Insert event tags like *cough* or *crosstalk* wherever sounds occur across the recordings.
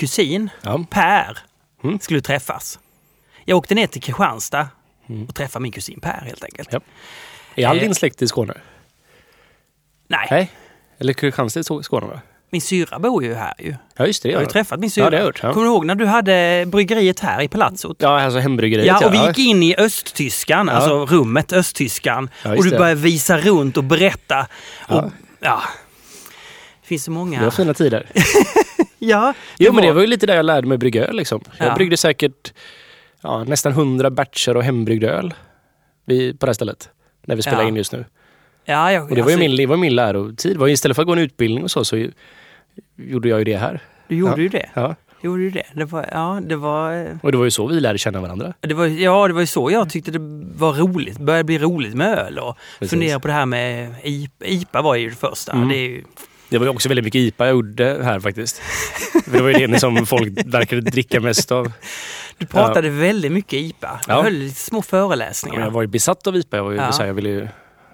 kusin Ja. Per Mm. skulle träffas. Jag åkte ner till Kristianstad och träffade min kusin Per helt enkelt. Ja. Är all Eh. din släkt i Skåne? Nej, Nej. Eller Kristianstad i Skåne va? min syra bor ju här ju. Ja just det, det Jag har ju träffat min syra. Ja, det har jag hört, ja. Kommer du ihåg när du hade bryggeriet här i palatsot? Ja, alltså hembryggeriet. Ja, och vi gick in i östtyskan, alltså rummet östtyskan. Ja, och du det. började visa runt och berätta. Och, Ja. ja. Det finns så många... Det var fina tider. *laughs* *laughs* Ja, Jo, men det var ju lite där jag lärde mig brygga öl liksom. Jag Ja. bryggde säkert ja, nästan 100 batcher och hembryggd öl på det här stället. När vi spelar Ja. in just nu. Ja, jag, Och det var ju alltså, min, det var min lärotid. Var Istället för att gå en utbildning och så, så gjorde jag ju det här. Du gjorde Ja. ju det. Ja. Gjorde du det? Det var, ja, det var, Och det var ju så vi lärde känna varandra. det var, ja, det var ju så jag tyckte det var roligt. började bli roligt med öl och Precis. fundera på det här med IPA. IPA var ju det första. Mm. Det är ju, Det var ju också väldigt mycket IPA jag gjorde här faktiskt. Det var ju det som folk verkade dricka mest av. du pratade väldigt mycket IPA. Du Ja. höll små föreläsningar. Jag var ju besatt av IPA. Jag, var ju, Ja. så här, jag ville ju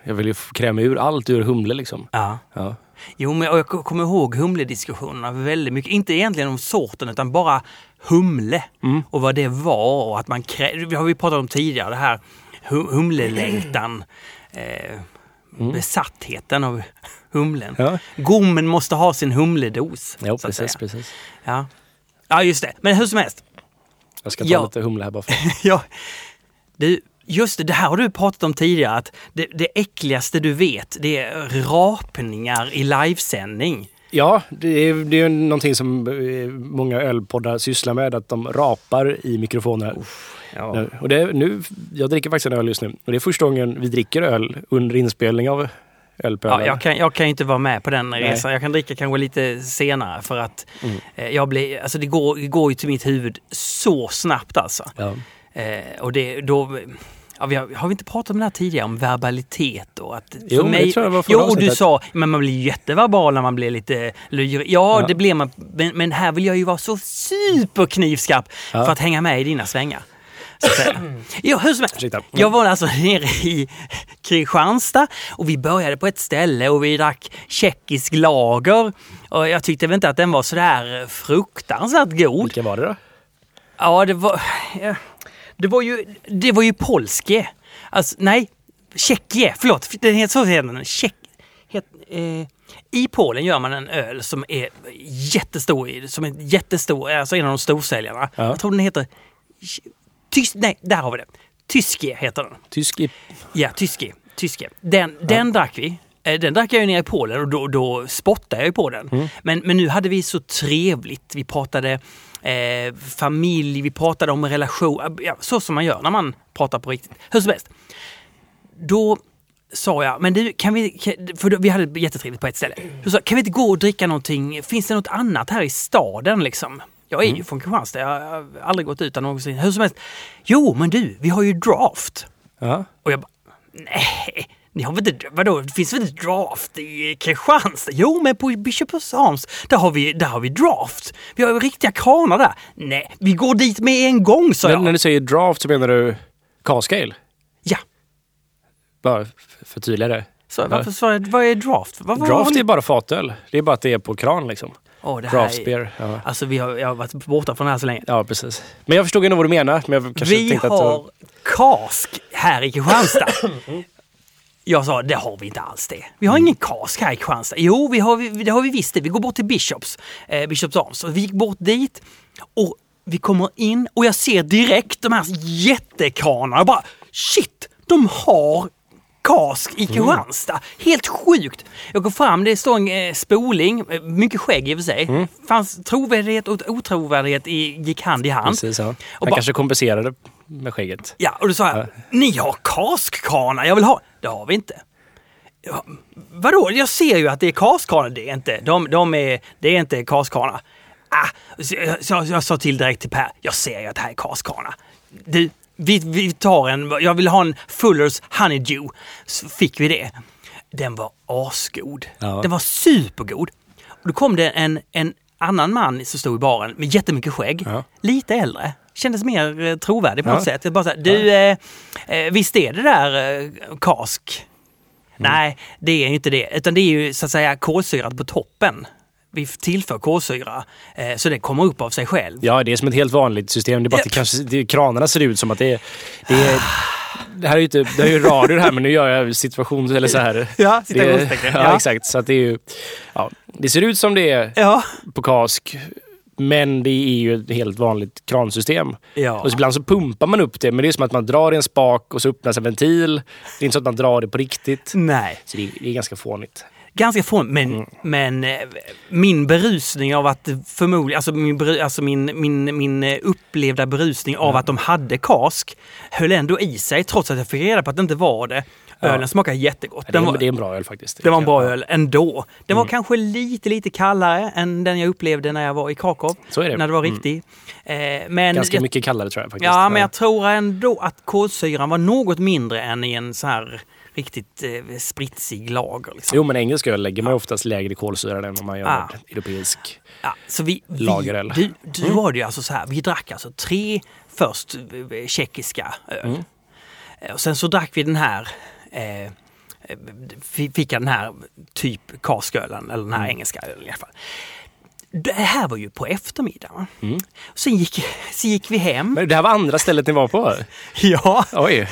jag ville ju kräma ur allt ur humle liksom. Ja. Ja. Jo, men jag kommer ihåg humlediskussionerna väldigt mycket. Inte egentligen om sorten utan bara humle Mm. och vad det var och att man krä... Det har vi pratat om tidigare, det här hu- humlelängtan. Eh, Besattheten av humlen. Mm. Ja. Gommen måste ha sin humledos. Att precis, precis. Ja. ja, just det. Men hur som helst. Jag ska ta Ja. lite humle här bara för *laughs* ja. Du, just det, det här har du pratat om tidigare. Att det, det äckligaste du vet, det är rapningar i livesändning. Ja, det är, det är någonting som eh, många ölpoddar sysslar med, att de rapar i mikrofoner. Ja. Och det nu, jag dricker faktiskt en öl just nu och det är första gången vi dricker öl under inspelning av Öl på Ja, jag, kan, jag kan inte vara med på den Nej. resan. Jag kan dricka kanske lite senare för att Mm. eh, jag blir, alltså det går, det går ju till mitt huvud så snabbt alltså. Ja. Eh, och det, då, ja, vi har, har vi inte pratat om det här tidigare, om verbalitet och att... Jo, för det tror jag var Jo, och du sa, men man blir jätteverbal när man blir lite lyrig. Ja, Ja. det blir man. Men, men här vill jag ju vara så superknivskarp Ja. för att hänga med i dina svängar. Så att säga. Jo, hur som helst. Ursäkta. Jag var alltså nere i Kristianstad och vi började på ett ställe och vi drack tjeckisk lager. Och jag tyckte väl inte att den var sådär fruktansvärt god. Vilka var det då? Ja, det var... Ja, det var ju, det var ju polske. Alltså, nej, Tjeckien. Förlåt, den heter så heter den. Tjeck, het, eh, I Polen gör man en öl som är jättestor, som är jättestor, alltså en av de storsäljarna. Ja. Jag tror den heter... Tys, nej, där har vi det. Tyske heter den. Tysk i... Ja, tyske. tyske. Den, den drack vi. Eh, Den drack jag ju nere i Polen och då, då spottade jag ju på den. Mm. Men, men nu hade vi så trevligt. Vi pratade eh, familj, vi pratade om relation. Ja, så som man gör när man pratar på riktigt. Hur som helst. Då sa jag, men du, kan vi, för vi hade jättetrevligt på ett ställe. Då sa kan vi inte gå och dricka någonting? Finns det något annat här i staden liksom? Jag är ju från Kristianstad, jag har aldrig gått utan någonsin. Hur som helst. Jo, men du, vi har ju draft. Ja. Och jag bara, nej, ni har väl inte, vadå, det finns väl inte draft i Kristianstad? Jo, men på Bishop Arms, där har vi, där har vi draft. Vi har ju riktiga kranar där. Nej, vi går dit med en gång, sa Men jag. när du säger draft så menar du cask-ale? Ja, Bara f- förtydliga det. så varför sa jag, vad är draft? Vad, Draft är bara fatöl. Det är bara att det är på kran liksom. Åh, det är- beer. Ja. Alltså, vi har, jag har varit borta från det här så länge. ja, precis. Men jag förstod ändå vad du menar. Men jag kanske Vi har att... kask här i Kristianstad. *laughs* Jag sa, det har vi inte alls det. Vi har ingen kask här i Kristianstad. Jo, vi har, det har vi visst det. Vi går bort till Bishops, eh, Bishops Arms. Och vi gick bort dit och vi kommer in och jag ser direkt de här jättekranarna. Jag bara, shit, de har kask i Kristianstad. Helt sjukt! Jag går fram, det står en eh, spoling, eh, mycket skägg i och för sig. Fanns trovärdighet och otrovärdighet i, gick hand i hand. Precis, ja. Han Och kanske kompenserade med skägget. Ja, och då sa jag, ni har kaskkranar, jag vill ha. Det har vi inte. Ja, vadå, jag ser ju att det är kaskkranar. Det är inte, de, de är, det är inte kaskkranar. Ah, så jag, så jag sa till direkt till Per, jag ser ju att det här är kaskkranar. Du, vi, vi tar en, jag vill ha en Fullers Honeydew. Så fick vi det. Den var asgod. Ja. Den var supergod. Och då kom det en, en annan man som stod i baren med jättemycket skägg. Ja. Lite äldre. Kändes mer eh, trovärdig på Ja. något sätt. Jag bara så här, du, eh, eh, visst är det där eh, kask? Mm. Nej, det är ju inte det. Utan det är ju så att säga kolsyrat på toppen. Vi tillför kolsyra eh, så det kommer upp av sig själv. Ja, det är som ett helt vanligt system. Det är bara att kanske, det, kranarna ser ut som att det är... Det, är, det här är ju inte, det är ju radio det här, men nu gör jag situation eller så här. Ja, citationstecken. ja, Ja. exakt. Så det är ju... Ja, det ser ut som det är Ja. på KASK, men det är ju ett helt vanligt kransystem. Ja. Och så ibland så pumpar man upp det, men det är som att man drar i en spak och så öppnas en ventil. Det är inte så att man drar det på riktigt. Nej. Så det är, det är ganska fånigt. Ganska fånigt, men, Mm. men eh, min berusning av att förmodligen, alltså min, beru- alltså min, min, min eh, upplevda berusning av att de hade kask höll ändå i sig trots att jag fick reda på att det inte var det. Ja. Ölen smakade jättegott. Ja, det, Den är, var, det är en bra öl faktiskt. det var en bra Ja. öl ändå. Den var Mm. kanske lite, lite kallare än den jag upplevde när jag var i Krakow. Så är det. När det var Mm. riktig. Eh, men Ganska jag, mycket kallare tror jag faktiskt. Ja, men jag tror ändå att kolsyran var något mindre än i en så här riktigt eh, spritsig lager. Liksom. Jo, men engelsk öl lägger man oftast lägre kolsyra än om man gör Ah. europeisk. Ja, så vi, vi, Lageröl. Du, du var det ju alltså så här, vi drack alltså tre först eh, tjeckiska öl. Eh, Och sen så drack vi den här, eh, eh, fi- fick jag den här typ kaskölen, eller den här engelska ölen i alla fall. Det här var ju på eftermiddagen. Sen, gick, så gick vi hem. Men det här var andra stället ni var på? *laughs* Ja, Oj.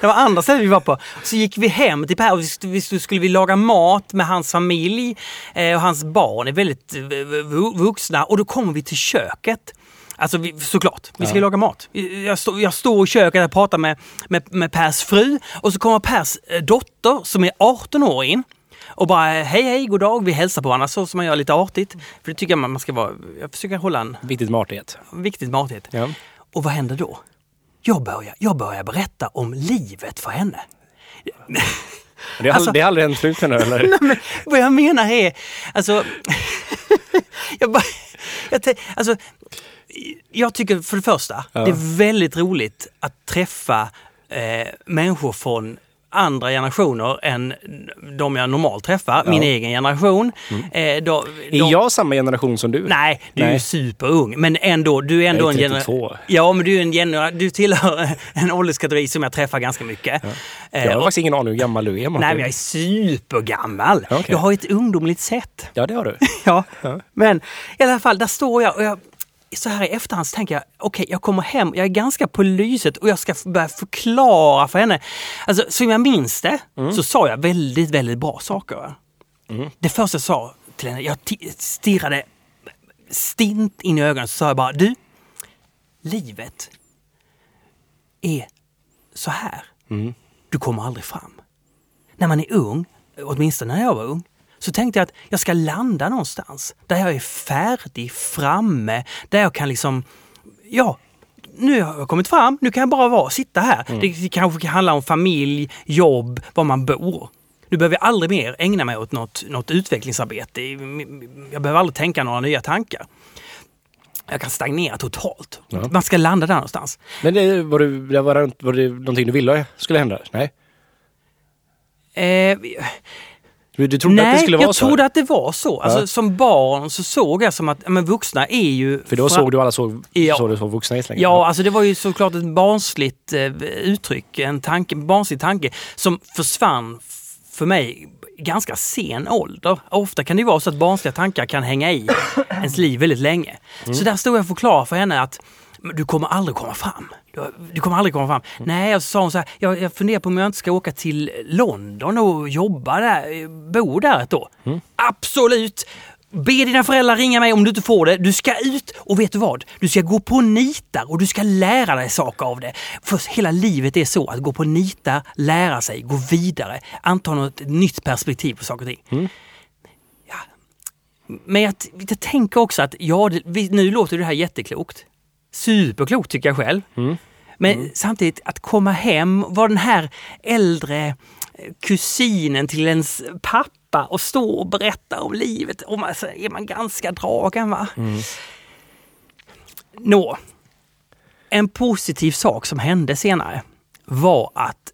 det var andra ställen vi var på. Så gick vi hem till Per och vi vi skulle vi laga mat med hans familj eh, och hans barn är väldigt eh, vu- vuxna och då kommer vi till köket. Alltså vi, såklart, vi ska Ja. laga mat. Jag, stå, jag står i köket och pratar med, med, med Pers fru och så kommer Pers eh, dotter som är 18 år in och bara hej hej, god dag, vi hälsar på varandra så som man gör lite artigt. För det tycker jag man man ska vara, jag försöker hålla en Viktigt med artighet. viktigt med artighet. Ja. Och vad händer då? Jag börjar, jag börjar berätta om livet för henne. Det har, Alltså- det har aldrig hänt menar du, eller? *laughs* Nej, men vad jag menar är, alltså... *laughs* jag, bara, jag, alltså jag tycker för det första, Ja. det är väldigt roligt att träffa eh, människor från andra generationer än de jag normalt träffar, min egen generation. Eh, då, Är de- jag samma generation som du? Nej, du är Nej. ju superung. Men ändå, du är ändå Jag är en 32. genera- Ja, men du är en genera- Du tillhör *laughs* en ålderskategori som jag träffar ganska mycket. Eh, Jag har och- faktiskt ingen aning hur gammal du är Martin. Nej, men jag är supergammal. Okej. Jag har ett ungdomligt sätt. Ja, det har du. *laughs* Ja. Ja. Men i alla fall, där står jag och jag så här i efterhand så tänker jag, okej, jag kommer hem, jag är ganska på lyset och jag ska börja förklara för henne. Alltså, som jag minns det Mm. så sa jag väldigt, väldigt bra saker. Det första jag sa till henne, jag ti- stirrade stint in i ögonen så sa jag bara, du, livet är så här. Mm. Du kommer aldrig fram. När man är ung, åtminstone när jag var ung, så tänkte jag att jag ska landa någonstans där jag är färdig, framme, där jag kan liksom, ja, nu har jag kommit fram, nu kan jag bara vara, sitta här. Det kanske kan handla om familj, jobb, var man bor. Nu behöver jag aldrig mer ägna mig åt något, något utvecklingsarbete. Jag behöver aldrig tänka några nya tankar. Jag kan stagnera totalt. Ja. Man ska landa där någonstans. Men det, var, det, det var, det, var det någonting du ville skulle hända? Nej? Eh, Du, du trodde att det skulle vara jag så? trodde att det var så. Alltså, Ja. Som barn så såg jag som att men vuxna är ju... För då såg du alla såg, Ja. såg du så vuxna i slängen? Ja, alltså det var ju såklart ett barnsligt eh, uttryck, en tanke, barnslig tanke som försvann för mig ganska sen ålder. Ofta kan det ju vara så att barnsliga tankar kan hänga i ens liv väldigt länge. Mm. Så där stod jag och förklarade för henne att "Men du kommer aldrig komma fram. Du, du kommer aldrig komma fram. Mm. Nej, och så sa hon så här, jag, jag funderar på om jag inte ska åka till London och jobba där, bo där ett år. Mm. Absolut! Be dina föräldrar ringa mig om du inte får det. Du ska ut och vet du vad? Du ska gå på nitar och du ska lära dig saker av det. För hela livet är så att gå på nitar, lära sig, gå vidare, anta något nytt perspektiv på saker och ting. Ja. Men jag, jag tänker också att ja, det, vi, nu låter det här jätteklokt. Superklokt tycker jag själv. Men samtidigt att komma hem, vara den här äldre eh, kusinen till ens pappa och stå och berätta om livet. Om, alltså, är man ganska dragen va? Nå, en positiv sak som hände senare var att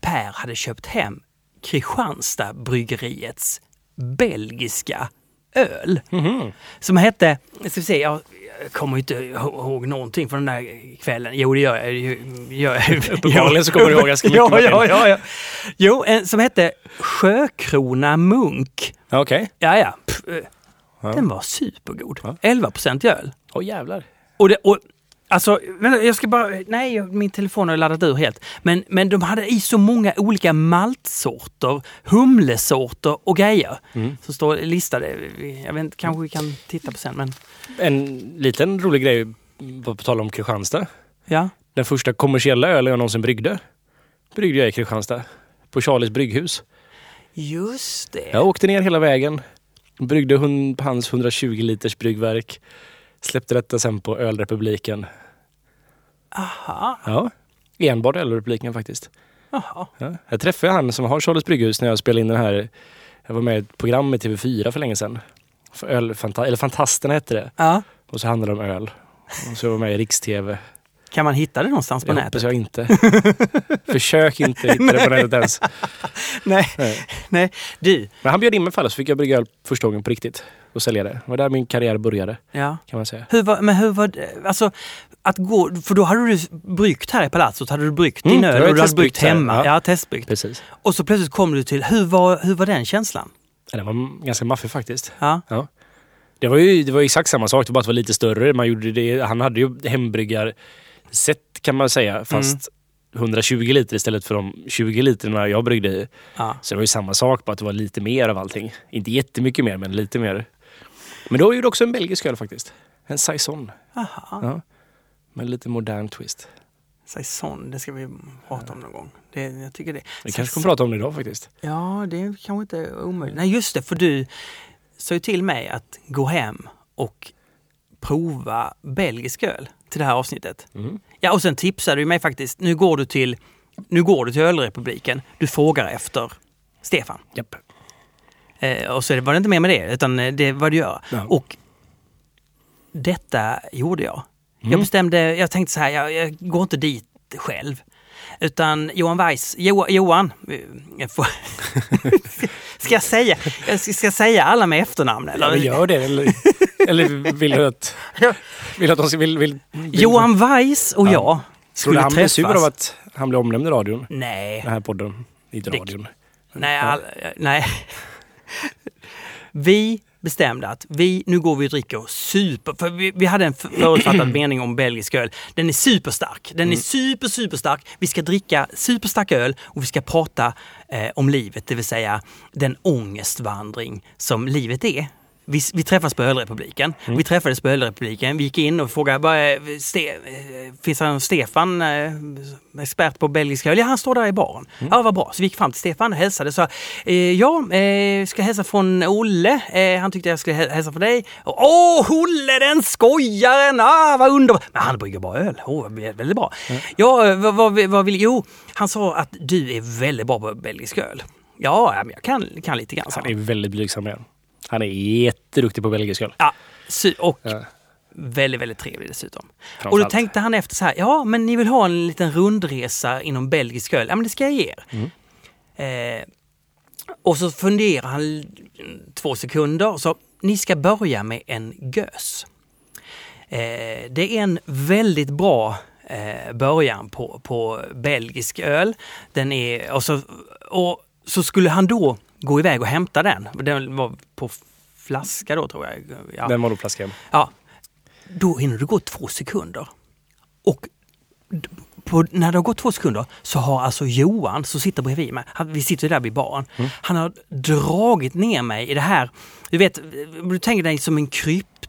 Per hade köpt hem Kristianstad bryggeriets belgiska öl. Som hette, ska se, jag kommer inte ihåg någonting från den där kvällen. Jo, det gör jag. Jag. *laughs* Uppenbarligen så kommer du ihåg ganska mycket, *laughs* Ja, ja, ja, ja. Jo, en som hette Sjökrona Munk. Ja, Okej. Ja, ja. Pff, eh, Den var supergod. Ja. 11 procent öl. Åh jävlar. Och, det, och Alltså, jag ska bara... Nej, min telefon har laddat ur helt. Men, men de hade i så många olika maltsorter, humlesorter och grejer. Mm. Så står listade. Jag vet inte, kanske vi kan titta på sen, men... En liten rolig grej på tal om Kristianstad. Ja. Den första kommersiella ölen jag någonsin bryggde, bryggde jag i Kristianstad. På Charlies brygghus. Just det. Jag åkte ner hela vägen, bryggde hans 120 liters bryggverk. Släppte detta sen på Ölrepubliken. Aha. Ja, enbart Ölrepubliken faktiskt. Aha. Ja. Jag träffade han som har Charlies brygghus när jag spelade in den här. Jag var med i ett program i TV4 för länge sedan. För öl, fanta, eller Fantasterna hette det. Ja. Och så handlade det om öl. Och så var jag med i Riks-TV. Kan man hitta det någonstans på Det nätet? hoppas jag inte. *laughs* Försök inte hitta det på nätet ens. Nej. Nej. Nej. Du. Men han bjöd in mig för alla så fick jag brygga öl första gången på riktigt. Och sälja det. Det var där min karriär började Ja. kan man säga. Hur var, men hur var det, alltså att gå, för då hade du bryggt här i palatset, hade du bryggt Mm, din öl och du hade bryggt här, hemma. ja. Ja, testbryggt. Precis. Och så plötsligt kom du till, hur var, hur var den känslan? Ja, Det var ganska maffig faktiskt. Ja. Ja. Det var ju det var exakt samma sak, det var bara att det var lite större. Man gjorde det, han hade ju hembryggarsätt kan man säga, fast 120 liter istället för de 20 literna jag bryggde i. ja. Så det var ju samma sak, bara att det var lite mer av allting. Inte jättemycket mer, men lite mer. Men då gjorde jag också en belgisk öl faktiskt. En saison. Aha. Ja. Med lite modern twist. Saison, det ska vi prata om någon gång. Det, jag tycker det. Vi kanske kommer prata om det idag faktiskt. Ja, det är kanske inte omöjligt. Nej, just det, för du sa ju till mig att gå hem och prova belgisk öl till det här avsnittet. Mm. Ja, och sen tipsade du mig faktiskt. Nu går du till, nu går du till Ölrepubliken. Du frågar efter Stefan. Japp. Eh, och så var det inte mer med det, utan eh, det var det göra. Ja. Och detta gjorde jag. Jag Mm. bestämde, jag tänkte så här, jag, jag går inte dit själv. Utan Johan Weiss, jo, Johan, eh, jag får, *laughs* ska jag säga, jag ska, ska jag säga alla med efternamn? Eller? Ja, gör det. Eller, eller vill du att, vill att de. Vill, vill, vill, Johan Weiss och Ja. jag Tror skulle du han sur träffas. av att han blir omnämnd i radion? Nej, Den här podden. Inte Det- radion. nej, all, nej. Vi bestämde att vi, nu går vi och dricker super... För vi, vi hade en förutfattad *clears throat* mening om belgisk öl. Den är superstark. Den är super, superstark. Vi ska dricka superstark öl och vi ska prata eh, om livet, det vill säga den ångestvandring som livet är. Vi, vi träffas på Ölrepubliken. Vi träffades på Ölrepubliken. Vi gick in och frågade, bara, eh, Ste, eh, finns någon Stefan, eh, expert på belgisk öl? Ja, han står där i baren. Ja, vad bra. Så vi gick fram till Stefan och hälsade sa, eh, ja, eh, ska hälsa från Olle. Eh, han tyckte jag skulle hä- hälsa från dig. Åh, Olle den skojaren! Ah, vad underbart! Men han brygger bara öl. Oh, väldigt bra. Ja, eh, vad, vad, vad vill... Jo, han sa att du är väldigt bra på belgisk öl. Ja, jag kan, kan lite grann. Han är väldigt blygsam igen. Han är jätteduktig på belgisk öl. Ja, och Ja. väldigt, väldigt trevlig dessutom. Och då tänkte han efter så här, ja men ni vill ha en liten rundresa inom belgisk öl. Ja men det ska jag ge er. Mm. Eh, och så funderar han två sekunder och så, ni ska börja med en gös. Eh, det är en väldigt bra eh, början på, på belgisk öl. Den är, och, så, och så skulle han då gå iväg och hämta den. Den var på flaska då tror jag. Ja. Den Malopflaskan. Ja, då hinner det gå två sekunder. Och på, när det har gått två sekunder så har alltså Johan som sitter bredvid mig, han, vi sitter där vid baren, han har dragit ner mig i det här, du vet, du tänker dig som en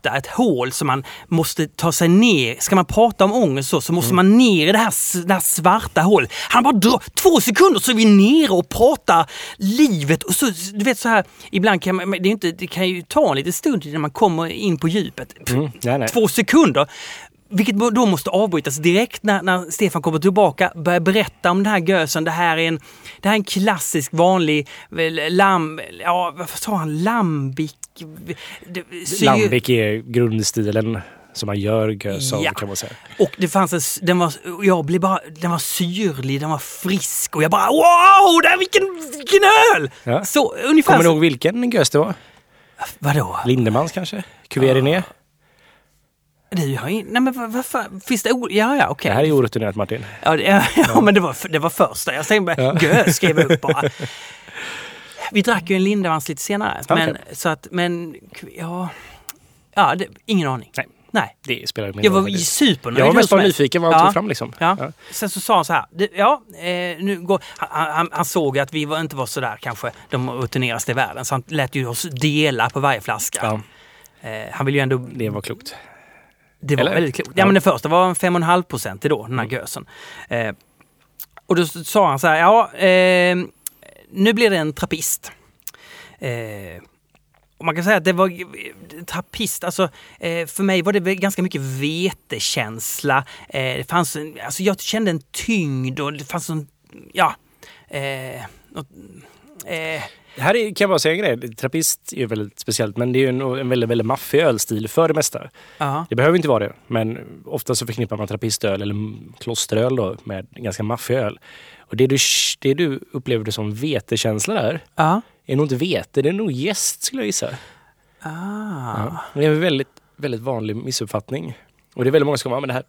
krypta, ett hål som man måste ta sig ner. Ska man prata om ångest så, så måste man ner i det här, det här svarta hålet. Han bara drar, två sekunder så är vi nere och pratar livet och så, du vet så här, ibland kan man, det, är inte, det kan ju ta en liten stund innan man kommer in på djupet. Mm. Nej, nej. Två sekunder. Vilket då måste avbrytas direkt när, när Stefan kommer tillbaka, börjar berätta om den här gösen. Det här är en, det här är en klassisk vanlig väl, lam... Ja, vad sa han? Lambic? Det- sy- Lambic är grundstilen som man gör gös av Ja. kan man säga. Och det fanns en, den var, jag blev bara, den var syrlig, den var frisk och jag bara wow, det här, vilken, vilken öl! Ja. Så ungefär Kommer du ihåg vilken gös det var? Vadå? Lindemans kanske? Cuvée Du har in, nej men vad, vad fan, finns det o- Ja, ja, okej. Det här är orutinerat Martin. Ja, det, *laughs* ja, men det var, det var första. Jag tänkte Ja. gö, skrev jag upp bara. *laughs* vi drack ju en Lindemans lite senare. Okej. Men, så att, men ja, ja det, ingen aning. Nej. Nej. Det spelar mindre Jag var roll supernöjd. Jag var mest bara nyfiken vad han Ja. tog fram liksom. Ja. Ja. Sen så sa han så här. Ja, eh, nu går, han, han, han såg att vi var, inte var sådär kanske de rutineraste i världen. Så han lät ju oss dela på varje flaska. Eh, han vill ju ändå... det var klokt. Det var Eller? väldigt klokt. Ja. Mm. men den första var en 5,5 procent då, den här gösen. Eh, och då sa han så här, ja, eh, nu blir det en trappist. Eh, och man kan säga att det var trappist, alltså eh, för mig var det ganska mycket vetekänsla. Eh, det fanns en, alltså jag kände en tyngd och det fanns en, ja, eh, något, eh, här är, kan jag bara säga en grej. Trappist är ju väldigt speciellt men det är ju en, en väldigt, väldigt maffig ölstil för det mesta. ja, Det behöver inte vara det, men ofta så förknippar man trappistöl eller klosteröl då med ganska maffig öl. Och det du, det du upplevde som vetekänsla där ja, är nog inte vete, det är nog jäst skulle jag gissa. ah, Det är en väldigt, väldigt vanlig missuppfattning. Och det är väldigt många som "Ja, men det här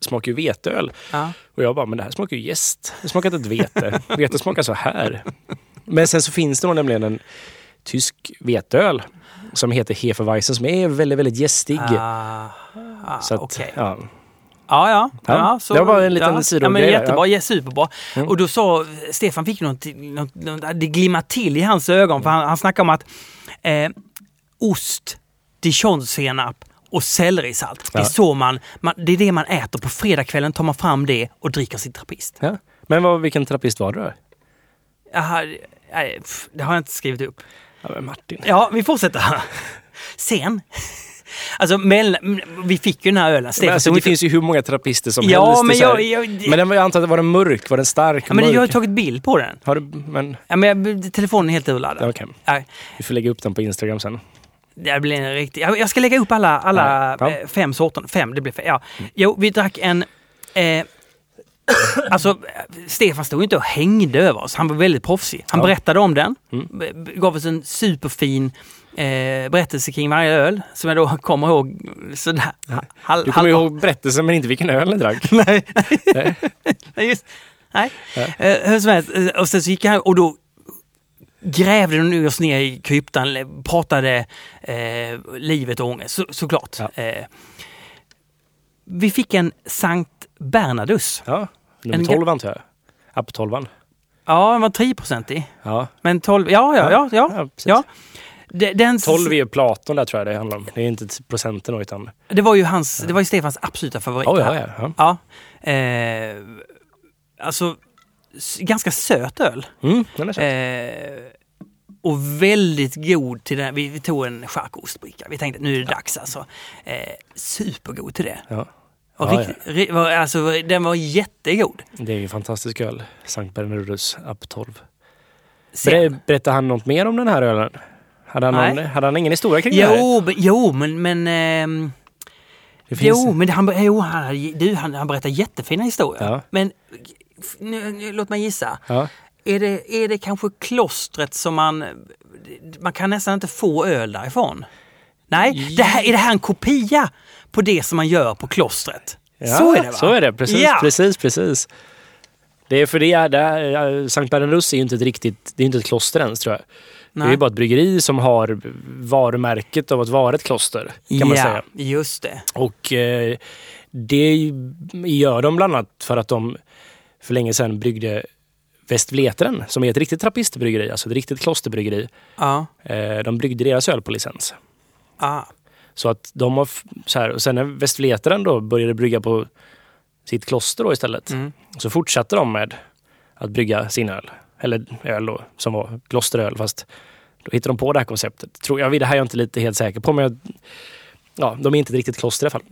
smakar ju veteöl. ja. Och jag bara, men det här smakar ju jäst. Det smakar inte ett vete. vete smakar så här. Men sen så finns det nog nämligen en tysk veteöl som heter Hefeweizen som är väldigt, väldigt jästig. Ah, ah, så att, okej. ja. Ja, ja. Ja, ja, så, det var bara en liten ja, sidogrej Ja, men jättebra, ja. superbra. Mm. Och då sa Stefan fick något, något, något det glimmade till i hans ögon för han, han snackade om att eh, ost, dijonsenap och sellerisalt. Det, Ja. så man, man, det är det man äter. På fredagskvällen tar man fram det och dricker sin trappist. Ja. Men vad, vilken trappist var det då? Det har jag inte skrivit upp. Ja, Martin. Ja, vi fortsätter. Sen, alltså mellan, vi fick ju den här ölen. Men Stefan alltså, det finns ju hur många trappister som Ja, helst. Det men jag, jag, men den var, jag antar att var den mörk? Var den stark? ja, men jag har mörk? tagit bild på den. Har du, men Ja, men jag, telefonen är helt urladdad. okej. Ja, Vi får lägga upp den på Instagram sen. det blir en riktig... Jag ska lägga upp alla, alla Ja. Ja. eh, fem sorter. Fem, det blir fem. Ja. Jo, vi drack en... Eh, alltså, Stefan stod inte och hängde över oss. Han var väldigt proffsig. Han berättade om den. Mm. Gav oss en superfin eh, berättelse kring varje öl. Som jag då *laughs* kommer ihåg sådär. Hal, Du kommer halva- ihåg berättelsen men inte vilken öl ni drack. *laughs* Nej. Nej. Just, nej. Eh, hur som helst, eh, och sen så gick han och då grävde de oss ner i kryptan, pratade eh, livet och ångest, så, såklart. Ja. Eh, vi fick en Sankt Bernardus. Ja, nummer En- 12 antar jag. App 12 Ja, den var 10-procentig. Ja. Men 12, ja, ja, ja. ja, Ja, ja. De- Den, 12 är Platon där tror jag det handlar om. Det är inte procenten då, utan... Det var ju hans, det var ju Stefans absoluta favorit. Oh, det ja, ja, ja. ja. Eh, alltså, ganska söt öl. Mm, den är söt. Eh, och väldigt god till den. Vi, vi tog en charkostbricka. Vi tänkte nu är det dags alltså. Eh, supergod till det. Ja. Och Ja, riktigt, ri- var, alltså, den var jättegod. Det är ju fantastisk öl. Sankt Bernardus App 12. Sen, Ber, berättade han något mer om den här ölen? Hade han, någon, hade han ingen historia kring det här? jo, men- jo, men... men ehm, Jo, men han, jo, han, du, han, han berättar jättefina historier. Ja. Men nu, nu, låt mig gissa. Ja. Är det, är det kanske klostret som man... Man kan nästan inte få öl därifrån. Nej, det här, är det här en kopia på det som man gör på klostret? Ja, så är det va? Så är det, precis, Ja. precis, precis. Det är för det det Sankt Bernardus är ju inte ett riktigt, det är inte ett kloster ens tror jag. Det är Nej. bara ett bryggeri som har varumärket av att vara ett kloster, kan man ja, säga. just det. Och eh, det gör de bland annat för att de för länge sedan bryggde Västvleteren, som är ett riktigt trappistbryggeri, alltså ett riktigt klosterbryggeri. Ja. Eh, de bryggde deras öl på licens. Ah. Så att de har, så här, och sen när Västvleteren då började brygga på sitt kloster då istället, Mm. så fortsatte de med att brygga sin öl. Eller öl då, som var klosteröl, fast då hittade de på det här konceptet. Tror jag, det här är jag inte lite helt säker på, men jag, ja, de är inte riktigt kloster i alla fall.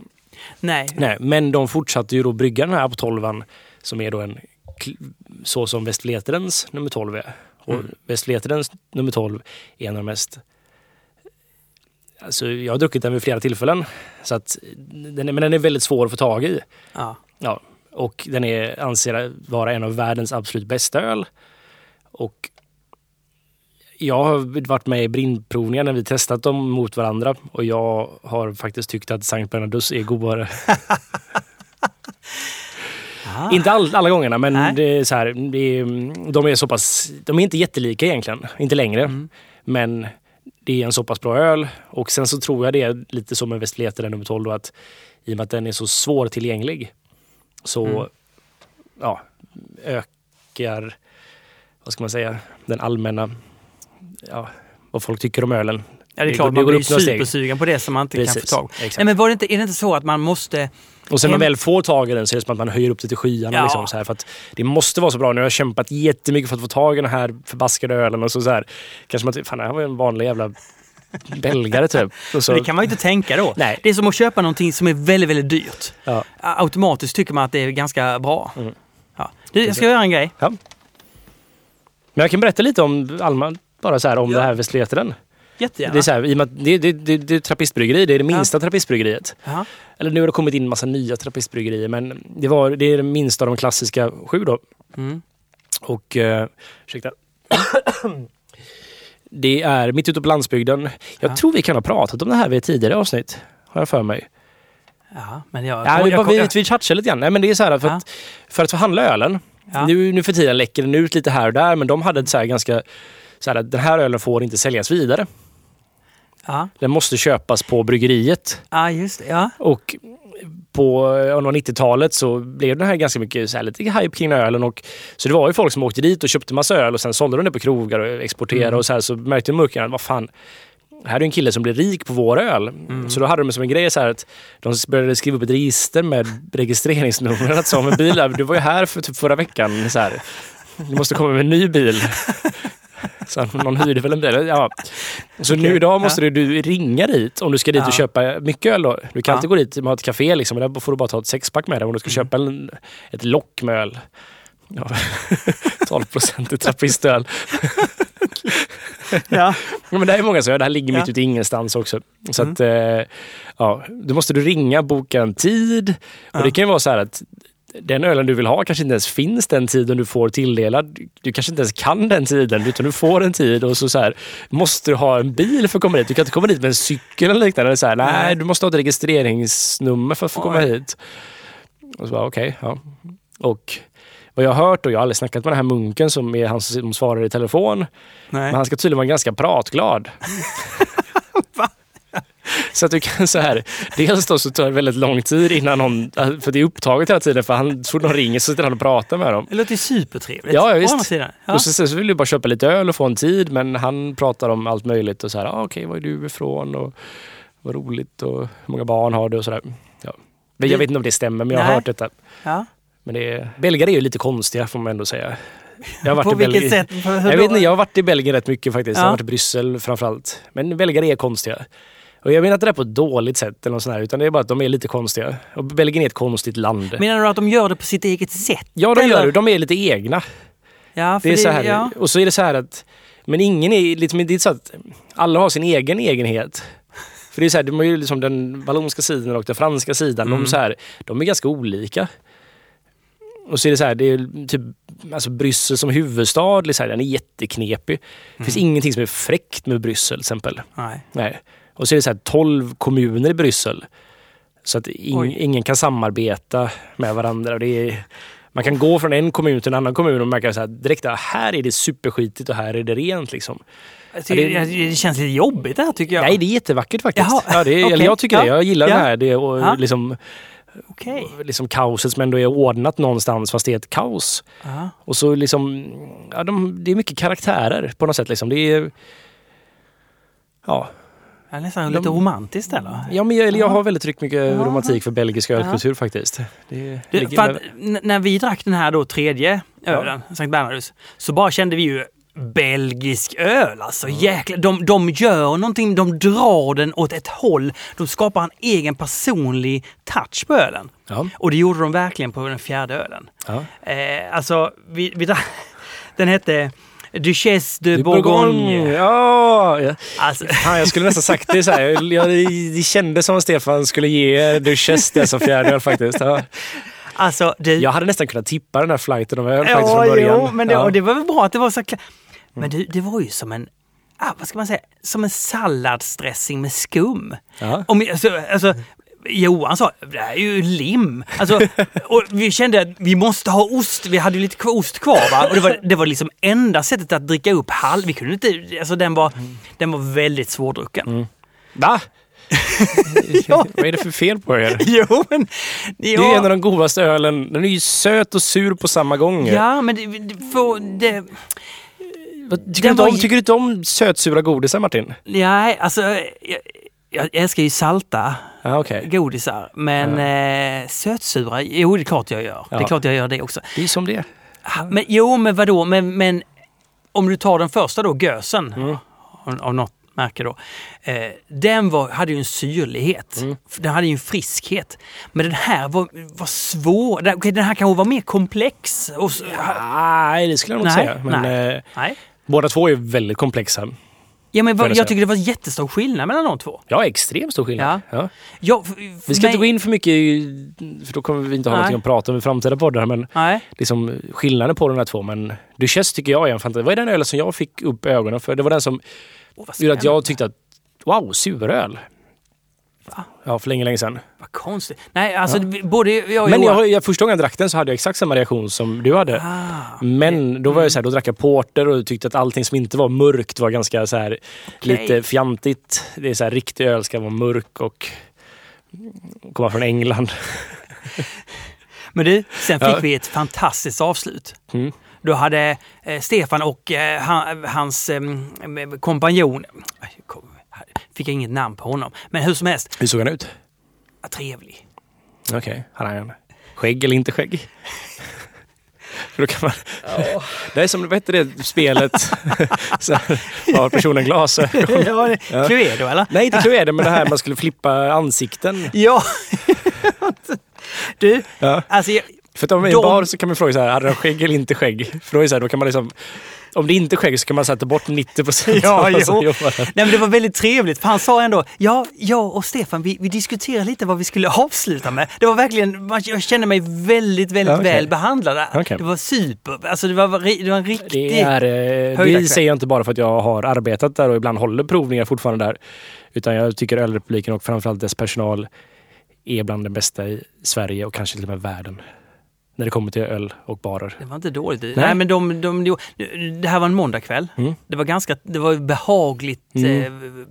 Nej. Nej, men de fortsatte ju då brygga den här på 12 som är då en så som Västvleterens nummer 12 är. Och Mm. Västvleterens nummer 12 är en av de mest Alltså, jag har druckit den vid flera tillfällen. Så att, den är, men den är väldigt svår att få tag i. Ja. Ja, och den är, anser vara en av världens absolut bästa öl. Och jag har varit med i brindprovningar när vi testat dem mot varandra och jag har faktiskt tyckt att Sankt Bernardus är godare. *laughs* Ah. Inte all, alla gångerna, men Nej. det är så här, är, de är så pass... De är inte jättelika egentligen, inte längre. Mm. Men det är en så pass bra öl. Och sen så tror jag det är lite som med Westlete, nummer 12, då, att i och med att den är så svårtillgänglig så Mm. ja, ökar, vad ska man säga, den allmänna, ja, vad folk tycker om ölen. Ja, det är Det klart, går- det man går blir upp några steg. supersugen på det som man inte kan Precis, få tag på. Nej, men var det inte, är det inte så att man måste... Och sen när man väl får tag i den så är det som att man höjer upp det till skyarna. Ja. Liksom, så här, för att det måste vara så bra. Nu har jag kämpat jättemycket för att få tag i den här förbaskade ölen. Och så, så här, kanske man typ, fan det här var en vanlig jävla belgare typ. *laughs* Det kan man ju inte tänka då. Nej. Det är som att köpa någonting som är väldigt, väldigt dyrt. ja. Automatiskt tycker man att det är ganska bra. Mm. Ja. Du, jag ska göra en grej. Ja. Men jag kan berätta lite om Alma, bara så här, om Ja. det här Westleteren. Jättegärna. Det är, så här, det, det, det, det är trappistbryggeri, det är det minsta trappistbryggeriet. Ja. Eller nu har det kommit in massa nya trappistbryggerier, men det, var, det är det minsta av de klassiska sju då. Mm. Och, eh, ursäkta. *clears throat* Det är mitt ute på landsbygden. Jag Ja. tror vi kan ha pratat om det här vid ett tidigare avsnitt. Har jag för mig. ja, men jag... Ja, vi, jag, vi, jag, vi touchade lite grann. Nej, men det är så här för, Ja. att, för att förhandla ölen. Ja. Nu, nu för tiden läcker den ut lite här och där, men de hade ett så här ganska... Så här, den här ölen får inte säljas vidare. ja. Den måste köpas på bryggeriet. ja, just det. Ja. Och på eh, under 90-talet så blev det här ganska mycket så här, lite hype kring ölen. Och, så det var ju folk som åkte dit och köpte massa öl och sen sålde de det på krogar och exporterade Mm. och så här. Så märkte mörkarna att vad fan, här är en kille som blir rik på vår öl. Mm. Så då hade de som en grej så här att de började skriva upp ett register med registreringsnummer. Att som en bil, du var ju här för typ förra veckan. Så här. Du måste komma med en ny bil. Så någon hyrde väl en bil. Ja. Så nu Okej, idag måste du, du ringa dit om du ska dit Ja. och köpa mycket öl. Då. Du kan Ja. inte gå dit och ha ett café liksom, men där får du bara ta ett sexpack med dig om du ska Mm. köpa en, ett lock med öl. Ja. *laughs* 12 procent i trappistöl. ja. Men det är många som gör det. här ligger mitt Ja. ute i ingenstans också. Så Mm. att, eh, ja, då måste du ringa, boka en tid. Och Ja. det kan ju vara så här att den ölen du vill ha kanske inte ens finns den tiden du får tilldelad. Du kanske inte ens kan den tiden utan du får en tid och så, så här, måste du ha en bil för att komma dit. Du kan inte komma dit med en cykel eller liknande. Så här, nej, du måste ha ett registreringsnummer för att få komma hit. Och så bara okej, ja. Och vad jag har hört och jag har aldrig snackat med den här munken som är han som svarar i telefon. Nej. Men han ska tydligen vara ganska pratglad. *laughs* så att du kan så här, dels då så tar det väldigt lång tid innan någon, för det är upptaget hela tiden för han, så fort någon ringer så sitter han och pratar med dem. Det låter supertrevligt. Ja, visst. Ja. Och så, så vill du bara köpa lite öl och få en tid men han pratar om allt möjligt och så här, ah, okej var är du ifrån och vad roligt och hur många barn har du och sådär. Ja. Men Jag vet inte om det stämmer men jag har Nej. hört detta. ja. Men det är, belgare är ju lite konstiga får man ändå säga. Jag har varit På i vilket Belgien- sätt? Jag vet inte, jag har varit i Belgien rätt mycket faktiskt. Jag Ja. har varit i Bryssel framförallt. Men belgare är konstiga. Och jag menar inte det är på ett dåligt sätt eller något sånt här, utan det är bara att de är lite konstiga. Och Belgien är ett konstigt land. Menar du att de gör det på sitt eget sätt? ja, de eller? gör det. De är lite egna. Ja, för Det är så här, Ja. Och så är det så här att, men ingen är, liksom, det är så att alla har sin egen egenhet. För det är så här, de har ju liksom den vallonska sidan och den franska sidan. Mm. De, så här, de är ganska olika. Och så är det så här, det är typ, alltså Bryssel som huvudstad, liksom, den är jätteknepig. Det finns ingenting som är fräckt med Bryssel till exempel. Nej. Nej. Och så är det så här 12 kommuner i Bryssel. Så att ing, ingen kan samarbeta med varandra. Och det är, man kan gå från en kommun till en annan kommun och märka så här, direkt att här är det superskitigt och här är det rent. Liksom. Ja, det... det känns lite jobbigt det här tycker jag. Nej, det är jättevackert faktiskt. Jaha, Ja, det eller jag tycker Ja. det. Jag gillar Ja. den här. Det och, Ja. liksom, Okej. liksom kaoset som ändå är ordnat någonstans fast det är ett kaos. Ja. Och så liksom, ja, de, det är mycket karaktärer på något sätt. Liksom. Det är, ja, Ja, nästan De- lite romantiskt eller? Ja, men jag, eller jag har väldigt tryckt mycket Ja. romantik för belgisk Ja. ölkultur faktiskt. Det, ligger för att, när vi drack den här då tredje Ja. ölen, Sankt Bernhardus, så bara kände vi ju belgisk öl alltså. Jäklar, de, de gör någonting, de drar den åt ett håll. De skapar en egen personlig touch på ölen. ja, Och det gjorde de verkligen på den fjärde ölen. ja. Eh, alltså, vi, vi *laughs* den hette Duchesse de Du, Bourgogne. Ja, ja. Alltså, Fan, jag skulle nästan sagt det så här. Jag, jag, det kändes som att Stefan skulle ge Duchesse det som fjärde öl faktiskt. Ja. alltså det, Jag hade nästan kunnat tippa den här flighten av öl faktiskt Ja, från början. jo, men det, ja. och det var väl bra att det var så klart. Men det, det var ju som en, ah, vad ska man säga, som en salladsdressing med skum. Ja. Om, alltså, alltså, Johan sa det här är ju lim. Alltså, *laughs* och vi kände att vi måste ha ost. Vi hade ju lite ost kvar va? Och det var, det var liksom enda sättet att dricka upp halv. Vi kunde inte, alltså den var, den var väldigt svårdrucken. Va? *laughs* Ja. Vad är det för fel på er? *laughs* Jo men... Det är en av de godaste ölen. Den är ju söt och sur på samma gång. Ja men det, det, får, det, Vad- Tycker, du inte om, ju- tycker du inte om sötsura godisar Martin? nej alltså jag, jag älskar ju salta Ja, okej. godisar. Men eh, sötsura, jo det är klart jag gör. Det är Ja. klart jag gör det också. Det är som det. Ah, Men, jo, men vadå? Men, men om du tar den första då, gösen, Mm. av, av något märke då. Eh, den var, hade ju en syrlighet. Mm. Den hade ju en friskhet. Men den här var, var svår. Den, den här kanske var mer komplex. Och, s- Nej, det skulle jag nog inte säga. Men, nej. eh, nej. Båda två är väldigt komplexa. Ja, men vad, jag tycker det var jättestor skillnad mellan de två. Ja, extremt stor skillnad. Ja. Ja, f- Vi för ska mig- inte gå in för mycket, för då kommer vi inte ha Nej. någonting att prata om i framtida poddar. Men Nej. liksom skillnaden på de här två. Men Duchess tycker jag är en fantastisk... Vad är den ölen som jag fick upp ögonen för? Det var den som vad gjorde att jag tyckte att wow, suröl. Va? Ja, för länge, länge sedan. Vad konstigt. Nej, alltså det- både jag och Men jag, jag, första gången jag drack den så hade jag exakt samma reaktion som du hade. Ah, Men då var jag så här, då drack jag porter och tyckte att allting som inte var mörkt var ganska så här lite fjantigt. Det är så här, riktig öl ska vara mörk och komma från England. *laughs* Men du, sen fick Ja. vi ett fantastiskt avslut. Mm. Då hade eh, Stefan och eh, han, hans eh, kompanjon, kom, fick jag inget namn på honom, men hur som helst, Hur såg han ut? var trevlig. Okej, han har en skägg eller inte skägg? *laughs* För då kan man... *laughs* Det är som, vad heter det spelet? *laughs* så här, har personen glasögon? ja, Ja. Cluedo eller? Nej, inte Cluedo, men det här man skulle flippa ansikten. Ja. du, Ja. alltså jag, För att om i en De- bar så kan man fråga så här, hade han skägg eller inte skägg? För då är så här, då kan man liksom... Om det inte skägg så kan man sätta bort 90 procent Ja, av jo. Nej, men det var väldigt trevligt, för han sa ändå, ja, jag och Stefan, vi, vi diskuterade lite vad vi skulle *laughs* avsluta med. Det var verkligen, jag kände mig väldigt, väldigt Ja, okej. väl behandlad. Okej. Det var super, alltså det var, det var en riktig... Det, är, eh, det säger jag inte bara för att jag har arbetat där och ibland håller provningar fortfarande där. Utan jag tycker Ölrepubliken och framförallt dess personal är bland det bästa i Sverige och kanske till och med världen. När det kommer till öl och barer. Det var inte dåligt. Nej, Nej. men de, de, de, det här var en måndagkväll. Mm. Det var ganska, det var behagligt Mm. eh,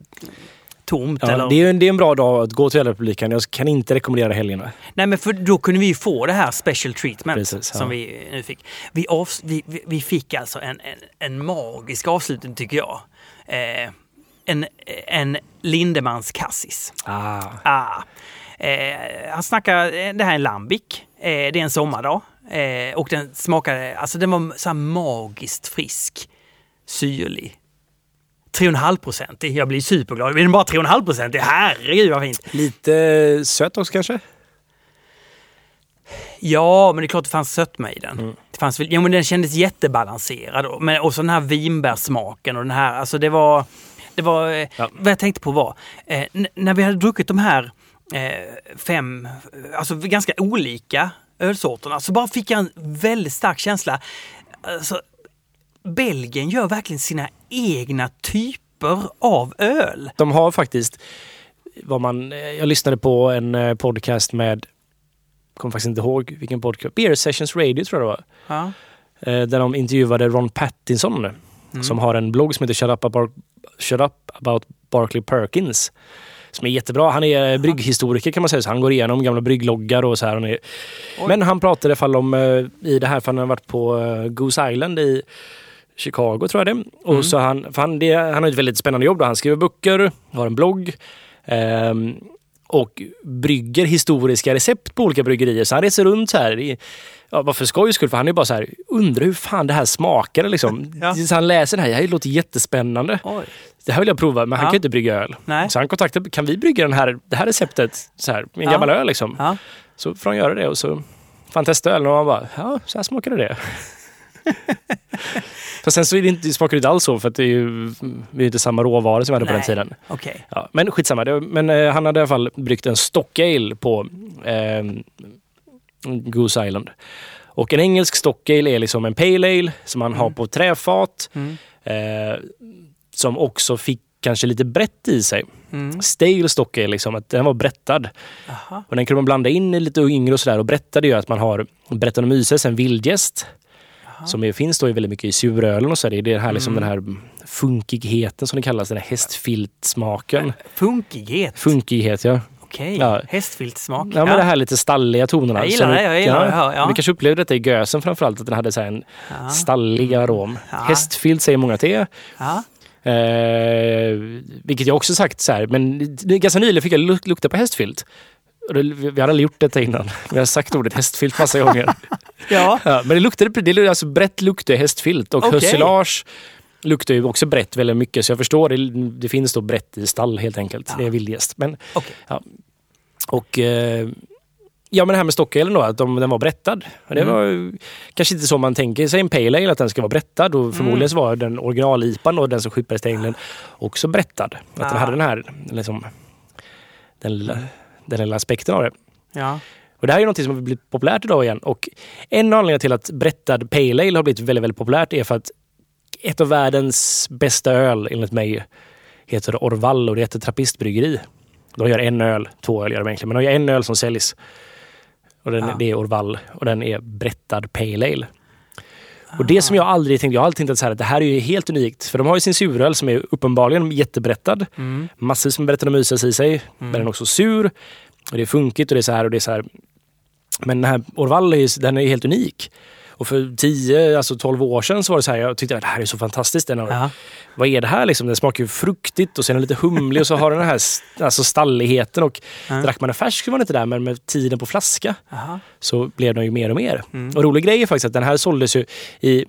tomt. Ja, eller? det, är, en- det är en bra dag att gå till Ölrepubliken. Jag kan inte rekommendera helgerna. Nej, men för då kunde vi ju få det här special treatment Precis, ja. som vi nu fick. Vi, vi, vi- vi fick alltså en, en, en magisk avslutning tycker jag. Eh, en, en Lindemans Cassis. Ah. Ah. Eh, han snackar, eh, det här är en lambic. Eh, det är en sommardag. Eh, och den smakade, alltså den var så magiskt frisk. Syrlig. 3,5 procent. Jag blir superglad. Men bara 3,5 procent. Herregud vad fint. Lite söt också kanske? Ja, men det är klart det fanns sötma i den. Mm. Det fanns, ja, men den kändes jättebalanserad. Och, men, och så den här vinbärssmaken och den här, alltså det var... Det var eh, Ja. Vad jag tänkte på var, eh, när vi hade druckit de här eh, fem, alltså ganska olika ölsorterna, så bara fick jag en väldigt stark känsla. Alltså, Belgien gör verkligen sina egna typer av öl. De har faktiskt, vad man, eh, jag lyssnade på en eh, podcast med, kommer faktiskt inte ihåg vilken podcast, Beer Sessions Radio tror jag det var. Ja. Eh, där de intervjuade Ron Pattinson Mm. som har en blogg som heter Shut Up, About, Shut Up About Barclay Perkins. Som är jättebra. Han är eh, brygghistoriker kan man säga. Så han går igenom gamla bryggloggar och så här. Men han pratade i alla fall om, eh, i det här, för han har varit på eh, Goose Island i Chicago tror jag det. Och Mm. så han, han, det, han har ett väldigt spännande jobb. Då. Han skriver böcker, har en blogg. ehm, och brygger historiska recept på olika bryggerier. Så han reser runt så här. Ja, bara för skojs skull, för han är bara så här, undrar hur fan det här smakade liksom. *laughs* Ja. Så han läser det här, det här låter jättespännande. Oj. Det här vill jag prova, men han Ja. kan ju inte brygga öl. Nej. Så han kontaktade, kan vi brygga den här, det här receptet så här, med en Ja. gammal öl liksom? Ja. Så får han göra det och så får han testa ölen och han bara, ja, så här smakade det. *laughs* Fast sen så är det inte, smakar det inte alls så för att det är ju det är inte samma råvaror som vi hade på den Nej. tiden. Okej. Ja, men skitsamma. Det, men eh, han hade i alla fall bryggt en stock ale på eh, Goose Island. Och en engelsk stock ale är liksom en pale ale som man har på träfat. Mm. Eh, som också fick kanske lite brett i sig. Mm. Stale stock är liksom att den var brettad. Aha. Och den kunde man blanda in i lite yngre och sådär. Och brettad är ju att man har Brettanomyces, en vildgäst. Som är, finns då väldigt mycket i surölen och så. Det är här, liksom Mm. den här funkigheten som det kallas, den här hästfiltsmaken. Funkighet. Funkighet, ja. Okej. Ja. Hästfiltsmak. Ja, men det här lite stalliga tonerna. Jag gillar det, jag gillar det här, ja. Vi kanske upplevde detta i gösen framförallt, att den hade så här en Ja. stallig arom. Ja. Hästfilt säger många är. Ja. Eh, vilket jag också sagt så här, men ganska nyligen fick jag luk- lukta på hästfilt. Vi hade aldrig gjort detta innan. Vi har sagt ordet hästfilt massa gånger. *laughs* ja. Ja, men det luktade, det alltså brett luktar hästfilt och Okej. hösilage luktar ju också brett väldigt mycket. Så jag förstår, det, det finns då brett i stall helt enkelt. Det är vildgäst. Men, Okej. ja. Och eh, ja, men det här med stockalen då, att de, den var brettad. Och Det Mm. var kanske inte så man tänker sig en pale ale, att den ska vara brettad. Och förmodligen Mm. så var den original-IPan och den som skippades till England också brettad. Att Ah. den hade den här, liksom, den lilla, den lilla aspekten av det. Ja. Och det här är något som har blivit populärt idag igen. Och en anledning till att brettad Pale Ale har blivit väldigt, väldigt populärt är för att ett av världens bästa öl, enligt mig, heter Orval och det heter Trappistbryggeri. De gör en öl, två öl gör de egentligen, men de gör en öl som säljs. Och den, Ja. Det är Orval och den är brettad Pale Ale. Och det som jag aldrig tänkt, jag har alltid tänkt att, så här, att det här är ju helt unikt. För de har ju sin suröl som är uppenbarligen jättebrettad. Mm. Massvis med Brettanomyces i sig. Men den är också sur. Och det är funkigt och det är så här och det är så här. Men den här Orval är, ju- den är helt unik. Och för 10, alltså 12 år sedan så var det så här, jag tyckte att det här är så fantastiskt. Den har, Ja. Vad är det här liksom? Den smakar ju fruktigt och sen är lite humlig och så har den här alltså stalligheten. Och Ja. drack man den färsk så var den inte där, men med tiden på flaska Aha. så blev den ju mer och mer. Mm. Och rolig grej är faktiskt att den här såldes ju i...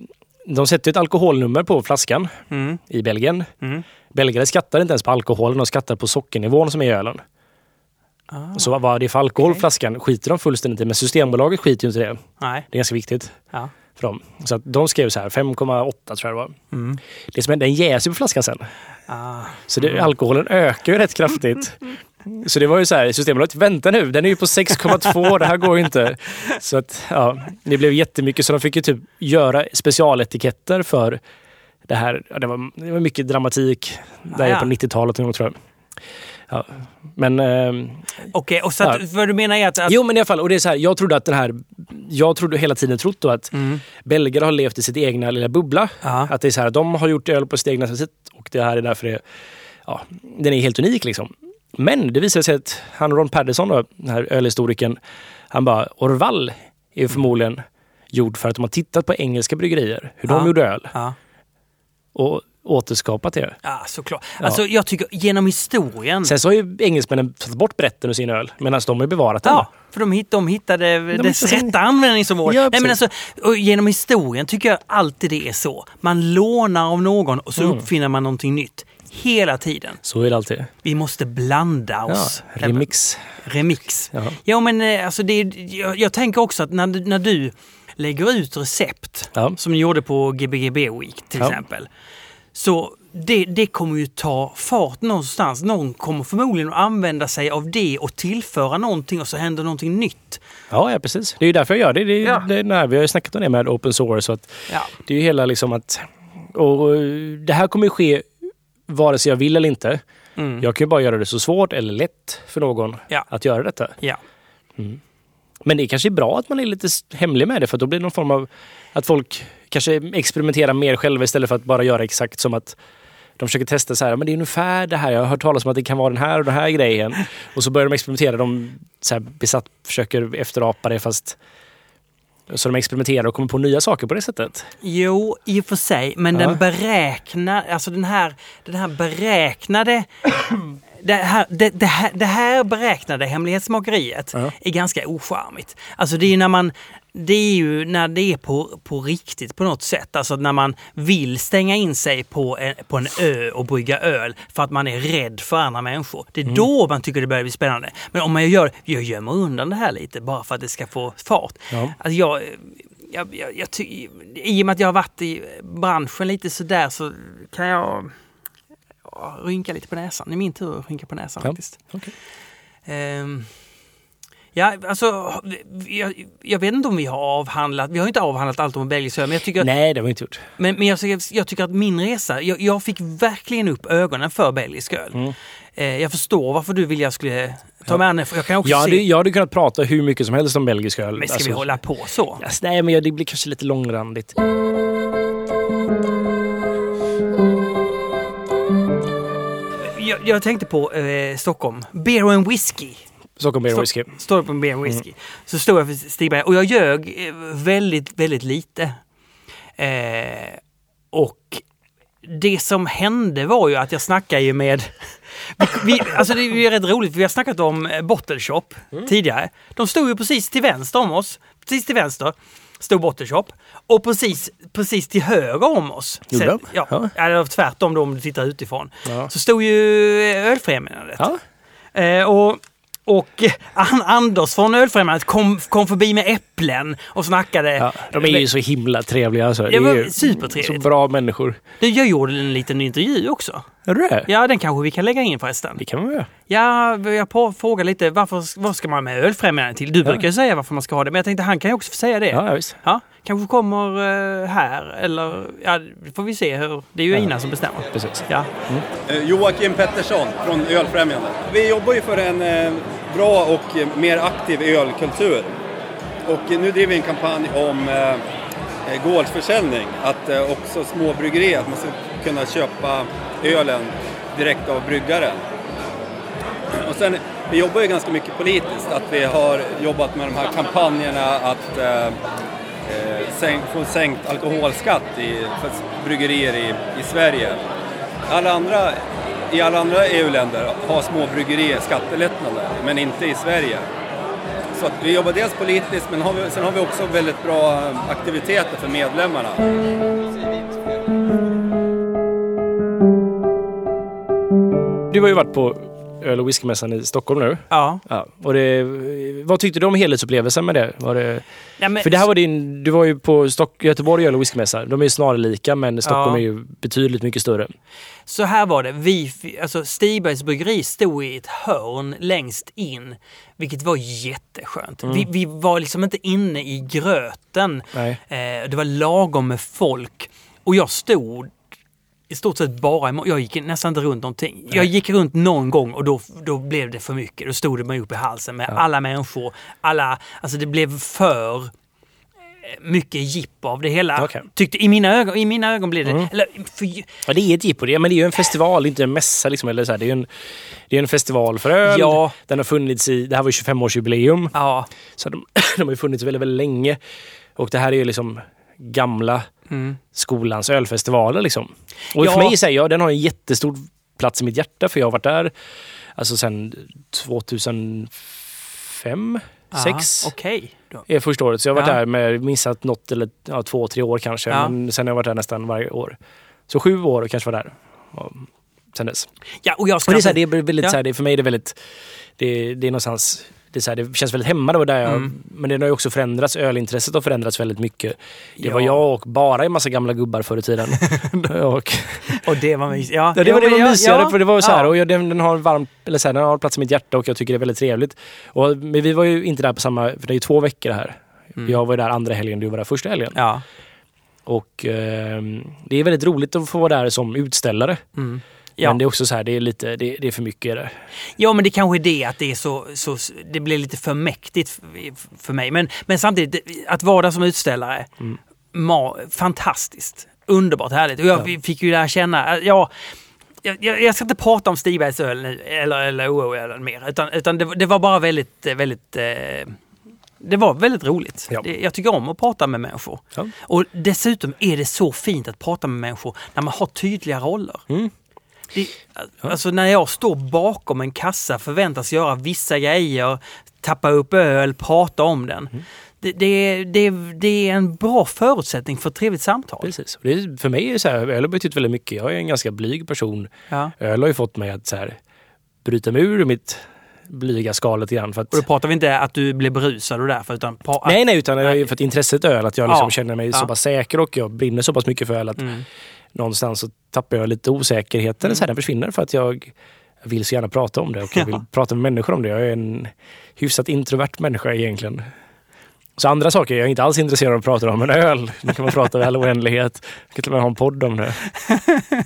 De sätter ett alkoholnummer på flaskan Mm. i Belgien. Mm. Belgare skattar inte ens på alkoholen, de skattar på sockernivån som är i ölen. Ah. Så vad det för alkohol Okej. flaskan skiter de fullständigt i. Men Systembolaget skiter ju inte i det. Nej. Det är ganska viktigt Ja. för dem. Så att de skrev så här 5,8 tror jag det var. Mm. Det som den jäser på flaskan sen. Ah. Så det, alkoholen ökar ju rätt kraftigt. Så det var ju så här, Systembolaget, vänta nu, den är ju på 6,2, det här går ju inte. Så att, ja, det blev jättemycket, så de fick ju typ göra specialetiketter för det här. Ja, det, var, det var mycket dramatik där Ah, ja. på 90-talet någon gång, tror jag. Ja, men, ehm, Okej, och så att, Ja. vad du menar är att... att jo men i alla fall, och det är så här, jag trodde att den här, jag trodde hela tiden trott att Mm. belgare har levt i sitt egna lilla bubbla. Ja. Att det är så här, de har gjort öl på sitt egna sätt och det här är därför det, ja, den är helt unik liksom. Men det visade sig att han Ron då, den här ölhistorikern, han bara, Orval är ju förmodligen gjord för att de har tittat på engelska bryggerier, hur Ja. de gjorde öl Ja. och återskapat det. Ja, såklart. Alltså jag tycker genom historien... Sen så har ju engelsmännen tagit bort brätten ur sin öl, medan de har bevarat den. Ja, för de, hitt, de hittade dess hittade rätta användningsområde. Ja, Nej, men alltså, genom historien tycker jag alltid det är så. Man lånar av någon och så Mm. uppfinner man någonting nytt. Hela tiden. Så är det alltid. Vi måste blanda Ja, oss. remix. Remix. Ja. Ja, men eh, alltså det, jag, jag tänker också att när, när du lägger ut recept, Ja. som ni gjorde på Gbgb Week till Ja. exempel, så det, det kommer ju ta fart någonstans. Någon kommer förmodligen att använda sig av det och tillföra någonting och så händer någonting nytt. Ja, ja, precis. Det är ju därför jag gör det. det, är, Ja. det är när vi har ju snackat om det med open source. Så att Ja. det är ju hela liksom att... Och det här kommer ju ske vare sig jag vill eller inte. Mm. Jag kan ju bara göra det så svårt eller lätt för någon Ja. att göra detta. Ja. Men det är kanske är bra att man är lite hemlig med det för då blir det någon form av att folk kanske experimenterar mer själva istället för att bara göra exakt som att de försöker testa så här, men det är ungefär det här, jag har hört talas om att det kan vara den här och den här grejen. *laughs* Och så börjar de experimentera, de så här besatt försöker efterapa det fast så de experimenterar och kommer på nya saker på det sättet. Jo, i och för sig, men Ja. den beräknar, alltså den här, den här beräknade *clears throat* det här, det, det, här, det här beräknade hemlighetsmakeriet Ja. är ganska ocharmigt. Alltså det är när man det är ju när det är på, på riktigt på något sätt. Alltså när man vill stänga in sig på en, på en ö och brygga öl för att man är rädd för andra människor. Det är Mm. då man tycker det börjar bli spännande. Men om man gör, jag gömmer undan det här lite bara för att det ska få fart. Ja. Alltså jag, jag, jag, jag ty, I och med att jag har varit i branschen lite sådär så kan jag ja, rynka lite på näsan. Det är min tur att rynka på näsan Ja, faktiskt. okej. Ehm, Ja, alltså, jag, jag vet inte om vi har avhandlat, vi har inte avhandlat allt om belgisk öl, men jag tycker, Nej, det har vi inte gjort. men, men jag, jag tycker att min resa, jag, jag fick verkligen upp ögonen för belgisk öl. Mm. Eh, jag förstår varför du vill jag skulle ta med för jag kan också Jag hade, se, jag hade kunnat prata hur mycket som helst om belgisk öl. men ska vi Alltså, hålla på så? Alltså, nej, men det blir kanske lite långrandigt. Jag, jag tänkte på eh, Stockholm, beer and whisky. Stockholm Beer Whisky. Står det på en beer whisky. Så stod jag för Stigberg och jag ljög eh, väldigt, väldigt lite. Eh, och det som hände var ju att jag snackade ju med... *laughs* Vi, alltså det är rätt roligt, för vi har snackat om eh, Bottle Shop tidigare. De stod ju precis till vänster om oss. Precis till vänster stod Bottle Shop. Och precis, precis till höger om oss. Gjorde Sen- de? ja, Ja. eller tvärtom då om du tittar utifrån. Ja. Så stod ju eh, Ölfrämjandet. Ja. Eh, och och eh, An- Anders från Ölfrämjandet kom, kom förbi med äpplen och snackade. Ja, de är ju så himla trevliga. Alltså. Det var supertrevligt. Så bra människor. Du, Jag gjorde en liten intervju också. Är det? Ja, den kanske vi kan lägga in förresten. Det kan man göra. Ja, jag frågar lite varför vad ska man med Ölfrämjandet till? Du brukar ju säga varför man ska ha det, men jag tänkte han kan ju också få säga det. Ja, ja, visst. Ja, kanske kommer eh, här eller ja, får vi se hur. Det är ju Ina som bestämmer. Precis. Ja. Eh, Joakim Pettersson från Ölfrämjandet. Vi jobbar ju för en bra och eh, mer aktiv ölkultur. Och eh, nu driver vi en kampanj om eh, eh, gårdsförsäljning. Att eh, också små bryggerier, att man ska kunna köpa ölen direkt av bryggaren. Och sen, vi jobbar ju ganska mycket politiskt. Att vi har jobbat med de här kampanjerna att eh, sänk, få sänkt alkoholskatt i, för bryggerier i, i Sverige. Alla andra, i alla andra EU-länder har småbryggerier skattelättnader, men inte i Sverige. Så att vi jobbar dels politiskt, men har vi, sen har vi också väldigt bra eh, aktiviteter för medlemmarna. Du har ju varit på öl och whiskymässan i Stockholm nu. ja. Ja. Och det, vad tyckte du om helhetsupplevelsen med det? Var det ja men, för det här var din, du var ju på Stock, Göteborg öl och whiskymässa. De är ju snarlika men Stockholm Ja. är ju betydligt mycket större. Så här var det. Vi, alltså Stigbergs bryggeri stod i ett hörn längst in. Vilket var jätteskönt. Vi, vi var liksom inte inne i gröten. Nej. Eh, det var lagom med folk. Och jag stod i stort sett bara i, Jag gick nästan inte runt någonting. Jag gick runt någon gång och då, då blev det för mycket. Då stod det mig upp i halsen med alla människor. Alla, alltså det blev för eh, mycket jipp av det hela. Okej. Tyckte, i, mina ögon, I mina ögon blev det... Eller, för, Ja, det är ett jippo, det, men det är ju en festival, inte en mässa. Liksom, eller så här. Det, är en, det är en festival för öl. Ja. Den har funnits i, det här var ju 25-årsjubileum. ja, Så de, *clears throat* de har funnits väldigt, väldigt länge. Och det här är ju liksom gamla skolans ölfestivaler. Liksom. Och Ja. för mig, så här, ja, den har en jättestor plats i mitt hjärta för jag har varit där alltså sen 2005, Aha, 2006 Okej. då. är första året. Så jag har varit Ja. där med missat något eller ja, två, tre år kanske. Ja. Men sen har jag varit där nästan varje år. Så sju år kanske var där. Och sen dess. Ja, och jag Och ska det är, så här, inte- det är väldigt, Ja. så här, det, för mig är det väldigt, det, det är någonstans, det, här, det känns väldigt hemma. Var där jag, Mm. Men det har ju också förändrats, ölintresset har förändrats väldigt mycket. Det var Ja. jag och bara en massa gamla gubbar förr i tiden. *laughs* *laughs* och, Och det var mysigt. Ja, ja, det var, det var mysigare ja, för det var så här, och jag, den, den har varm, eller så här, den har plats i mitt hjärta och jag tycker det är väldigt trevligt. Och, men vi var ju inte där på samma, för det är ju två veckor här. Jag var ju där andra helgen, du var där första helgen. Mm. Ja. Och ehm, det är väldigt roligt att få vara där som utställare. Mm. Ja. Men det är också så här, det är lite, det, det är för mycket. Där. ja, men det kanske är det att det är så, så det blir lite för mäktigt för mig. Men, men samtidigt, att vara där som utställare, ma, fantastiskt. Underbart härligt. Och jag Ja. fick ju lära känna, äh, ja, jag, jag jag ska inte prata om Stigbergs öl nu, eller, eller OO-ölen mer, utan, utan det, det var bara väldigt, eh, väldigt eh, det var väldigt roligt. Ja. Jag tycker om att prata med människor. Ja. Och dessutom är det så fint att prata med människor när man har tydliga roller. Mm. Det, alltså när jag står bakom en kassa förväntas göra vissa grejer, tappa upp öl, prata om den. Mm. Det, det, det, det är en bra förutsättning för ett trevligt samtal. Precis. Det är, för mig är så här, öl har betytt väldigt mycket. Jag är en ganska blyg person. Ja. Öl har ju fått mig att så här, bryta mig ur mitt blyga skal lite grann. För att, Och då pratar vi inte att du blir berusad och därför, utan... pa- nej, nej, utan ju för att intresset öl, att jag liksom Ja. känner mig Ja. så pass säker och jag brinner så pass mycket för öl att Mm. Någonstans så tappar jag lite osäkerheten. Så här, den försvinner för att jag jag vill så gärna prata om det och jag vill Ja. prata med människor om det. Jag är en hyfsat introvert människa egentligen. Så andra saker är jag inte alls intresserad av att prata om, men öl, det kan man prata i all oändlighet. Jag kan till och med ha en podd om det. *laughs*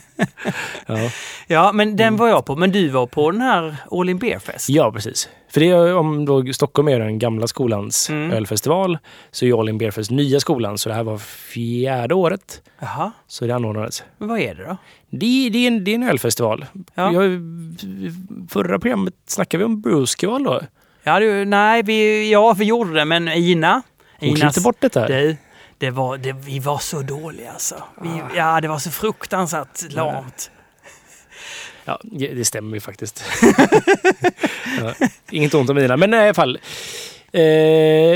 Ja, Ja, men Mm. den var jag på. Men du var på den här All In Beer Fest? ja precis. För det är om då Stockholm är den gamla skolans Mm. ölfestival så är All In Beer Fest nya skolan, så det här var fjärde året. Jaha, Så det anordnades. men vad är det då? Det, det, är, en, det är en ölfestival. Ja. Jag, förra programmet snackade vi om Brewskival då. Ja, du, nej, vi, ja, vi gjorde det, men Ina... Hon klippte bort det där. Du, det var, det, vi var så dåliga alltså. Vi, Ah. ja, det var så fruktansvärt lamt. Ja, det det stämmer ju faktiskt. *laughs* ja, inget ont om mina, men i alla fall. Eh,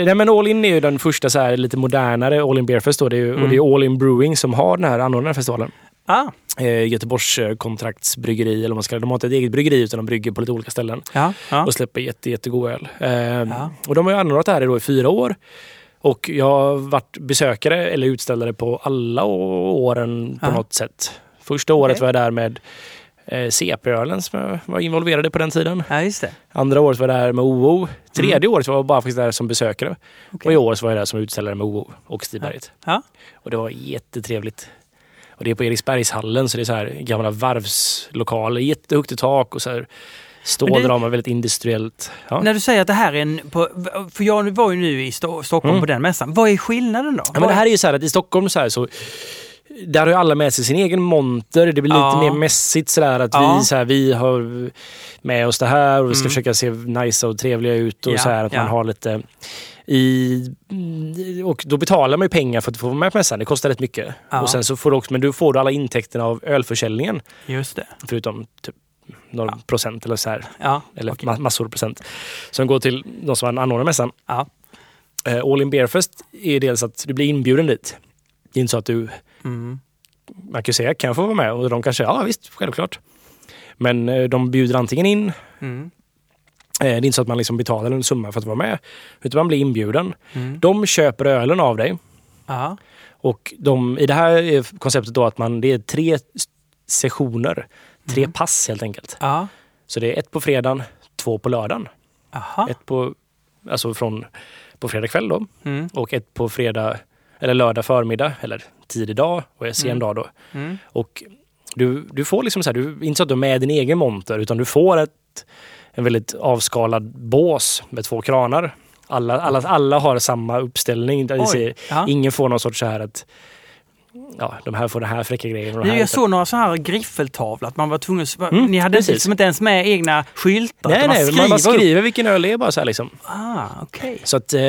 nej men All In är ju den första så här, lite modernare All In Beer Fest då. Det är ju, Och det är All In Brewing som har den här anordnaren festivalen. Ah, Eh, Göteborgs eh, kontraktsbryggeri, eller vad man ska kalla. De har inte ett eget bryggeri utan de brygger på lite olika ställen. ja, ja. och släpper jätte, jättegod öl. Eh, Ja. Och de har ju anordnat det här i fyra år. Och jag har varit besökare eller utställare på alla åren på något sätt. Första året Okej. var jag där med eh, CP-ölen som jag var involverad i på den tiden. Andra året var jag där med OO. Tredje året var jag bara faktiskt där som besökare. Mm. Okej. Och i år var jag där som utställare med OO och Stiberget. Ja. Och det var jättetrevligt. Och det är på Eriksbergshallen så det är så här gamla varvslokaler, jättehögt i tak och så här stålramar, väldigt industriellt. Ja. När du säger att det här är en... På, för jag var ju nu i Sto- Stockholm Mm. på den mässan. Vad är skillnaden då? Ja, men det här är ju så här att i Stockholm så här så där har ju alla med sig sin egen monter. Det blir lite Ja. mer mässigt sådär att Ja. vi, så här, vi har med oss det här och vi ska Mm. försöka se nice och trevliga ut och Ja, så här att man har lite i... Och då betalar man ju pengar för att få vara med på mässan. Det kostar rätt mycket. Ja. Och sen så får du också, men du får du alla intäkterna av ölförsäljningen. Just det. Förutom typ några Ja. procent eller så här. Ja, Eller okej. ma- massor procent. Som går till de som anordnar mässan. Ja. Eh, All In Beer Fest är dels att du blir inbjuden dit. Det är inte så att du, Mm. man kan ju säga kan jag få vara med? Och de kanske, ja visst, självklart. Men eh, de bjuder antingen in, Mm. Eh, det är inte så att man liksom betalar en summa för att vara med. Utan man blir inbjuden. Mm. De köper ölen av dig. Ja. Och de, i det här är konceptet då att man, det är tre sessioner. Tre Mm. pass helt enkelt. Ja. Så det är ett på fredagen, två på lördagen. Aha. Ett på, alltså från, på fredag kväll då. Mm. Och ett på fredag, eller lördag förmiddag, eller tidig dag och sen Mm. dag då. Mm. Och du, du får liksom så här, du, inte så att du har med din egen monter, utan du får ett, en väldigt avskalad bås med två kranar. Alla, alla, alla har samma uppställning. Där Oj. Ingen får någon sorts så här att ja, de här får den här fräcka grejen. Och jag såg några så här griffeltavlor, att man var tvungen... Mm, ni hade precis. liksom inte ens med egna skyltar? Nej, nej, man bara skriver upp. skriver vilken öl det är bara så här liksom. Ah, okej. Så att eh,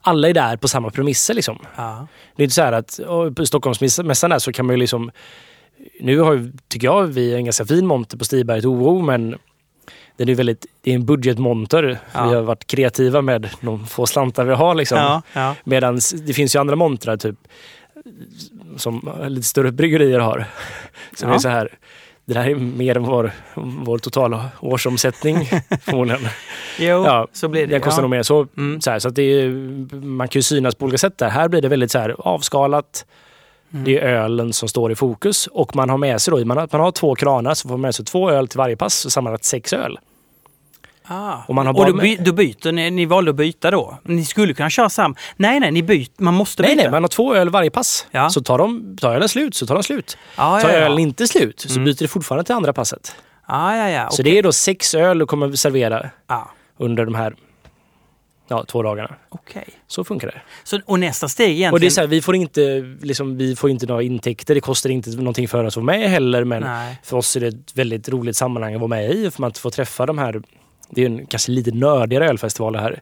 alla är där på samma premisser liksom. Ja. Det är inte så här att på Stockholmsmässan där så kan man ju liksom... Nu har tycker jag vi en ganska fin monter på Stiberget OO men den är väldigt, det är en budgetmonter. Ja. Vi har varit kreativa med de få slantar vi har liksom. Ja, ja. Medan det finns ju andra montrar typ som lite större bryggerier har. *laughs* Som Ja. är så här, det där är mer än vår, vår totala årsomsättning *laughs* förmodligen. Jo, Ja, så blir det. Den kostar ja. nog mer. Så, Mm. så, här, så att det är, man kan ju synas på olika sätt där. Här blir det väldigt så här, avskalat. Mm. Det är ölen som står i fokus och man har med sig då, man har, man har två kranar så får man med sig två öl till varje pass, så sammanlagt sex öl. Ah. Och man har och då, by, då byter ni, ni valde att byta då? Ni skulle kunna köra samma? Nej, nej, ni byter. Man måste byta. Nej, nej, man har två öl varje pass. Ja. Så tar, de, tar ölen slut så tar de slut. ja, Tar ja, ja. ölen inte slut så Mm. byter det fortfarande till andra passet. Ah, ja, ja. Så okej. det är då sex öl du kommer servera Ah, under de här ja, två dagarna. okej. Så funkar det. Så, och nästa steg egentligen... Och det är så här, vi får inte, liksom, vi får inte några intäkter. Det kostar inte någonting för oss att vara med heller. Men Nej. för oss är det ett väldigt roligt sammanhang att vara med i. För man får träffa de här, det är en kanske lite nördigare ölfestival det här.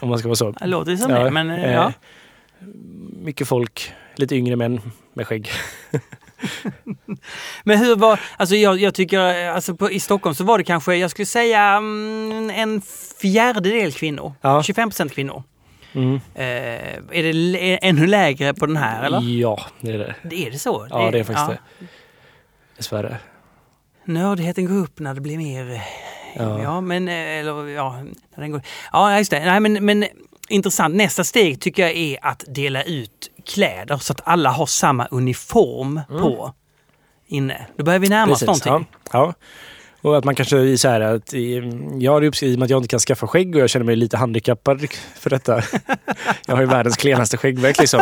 Om man ska vara så. Det låter som Ja, det, men eh, ja. Mycket folk, lite yngre män med skägg. *laughs* Men hur var... Alltså jag, jag tycker... Alltså på, I Stockholm så var det kanske, jag skulle säga mm, en fjärdedel kvinnor. Ja. 25 procent kvinnor. Mm. Eh, är det ännu lägre på den här eller? Ja, det är det. Det är det så? Ja, det är faktiskt det. Dessvärre. Nördigheten går upp när det blir mer... Ja, Ja. men... eh, Eller ja, när den går... Ja, just det. Nej, men, men intressant. Nästa steg tycker jag är att dela ut kläder så att alla har samma uniform på inne. Då börjar vi närma oss Mm. Någonting. Ja. ja. Och att man kanske i så här att i, jag har uppskrivet i och med att jag inte kan skaffa skägg och jag känner mig lite handikappad för detta. *laughs* jag har ju världens klenaste skäggverk liksom.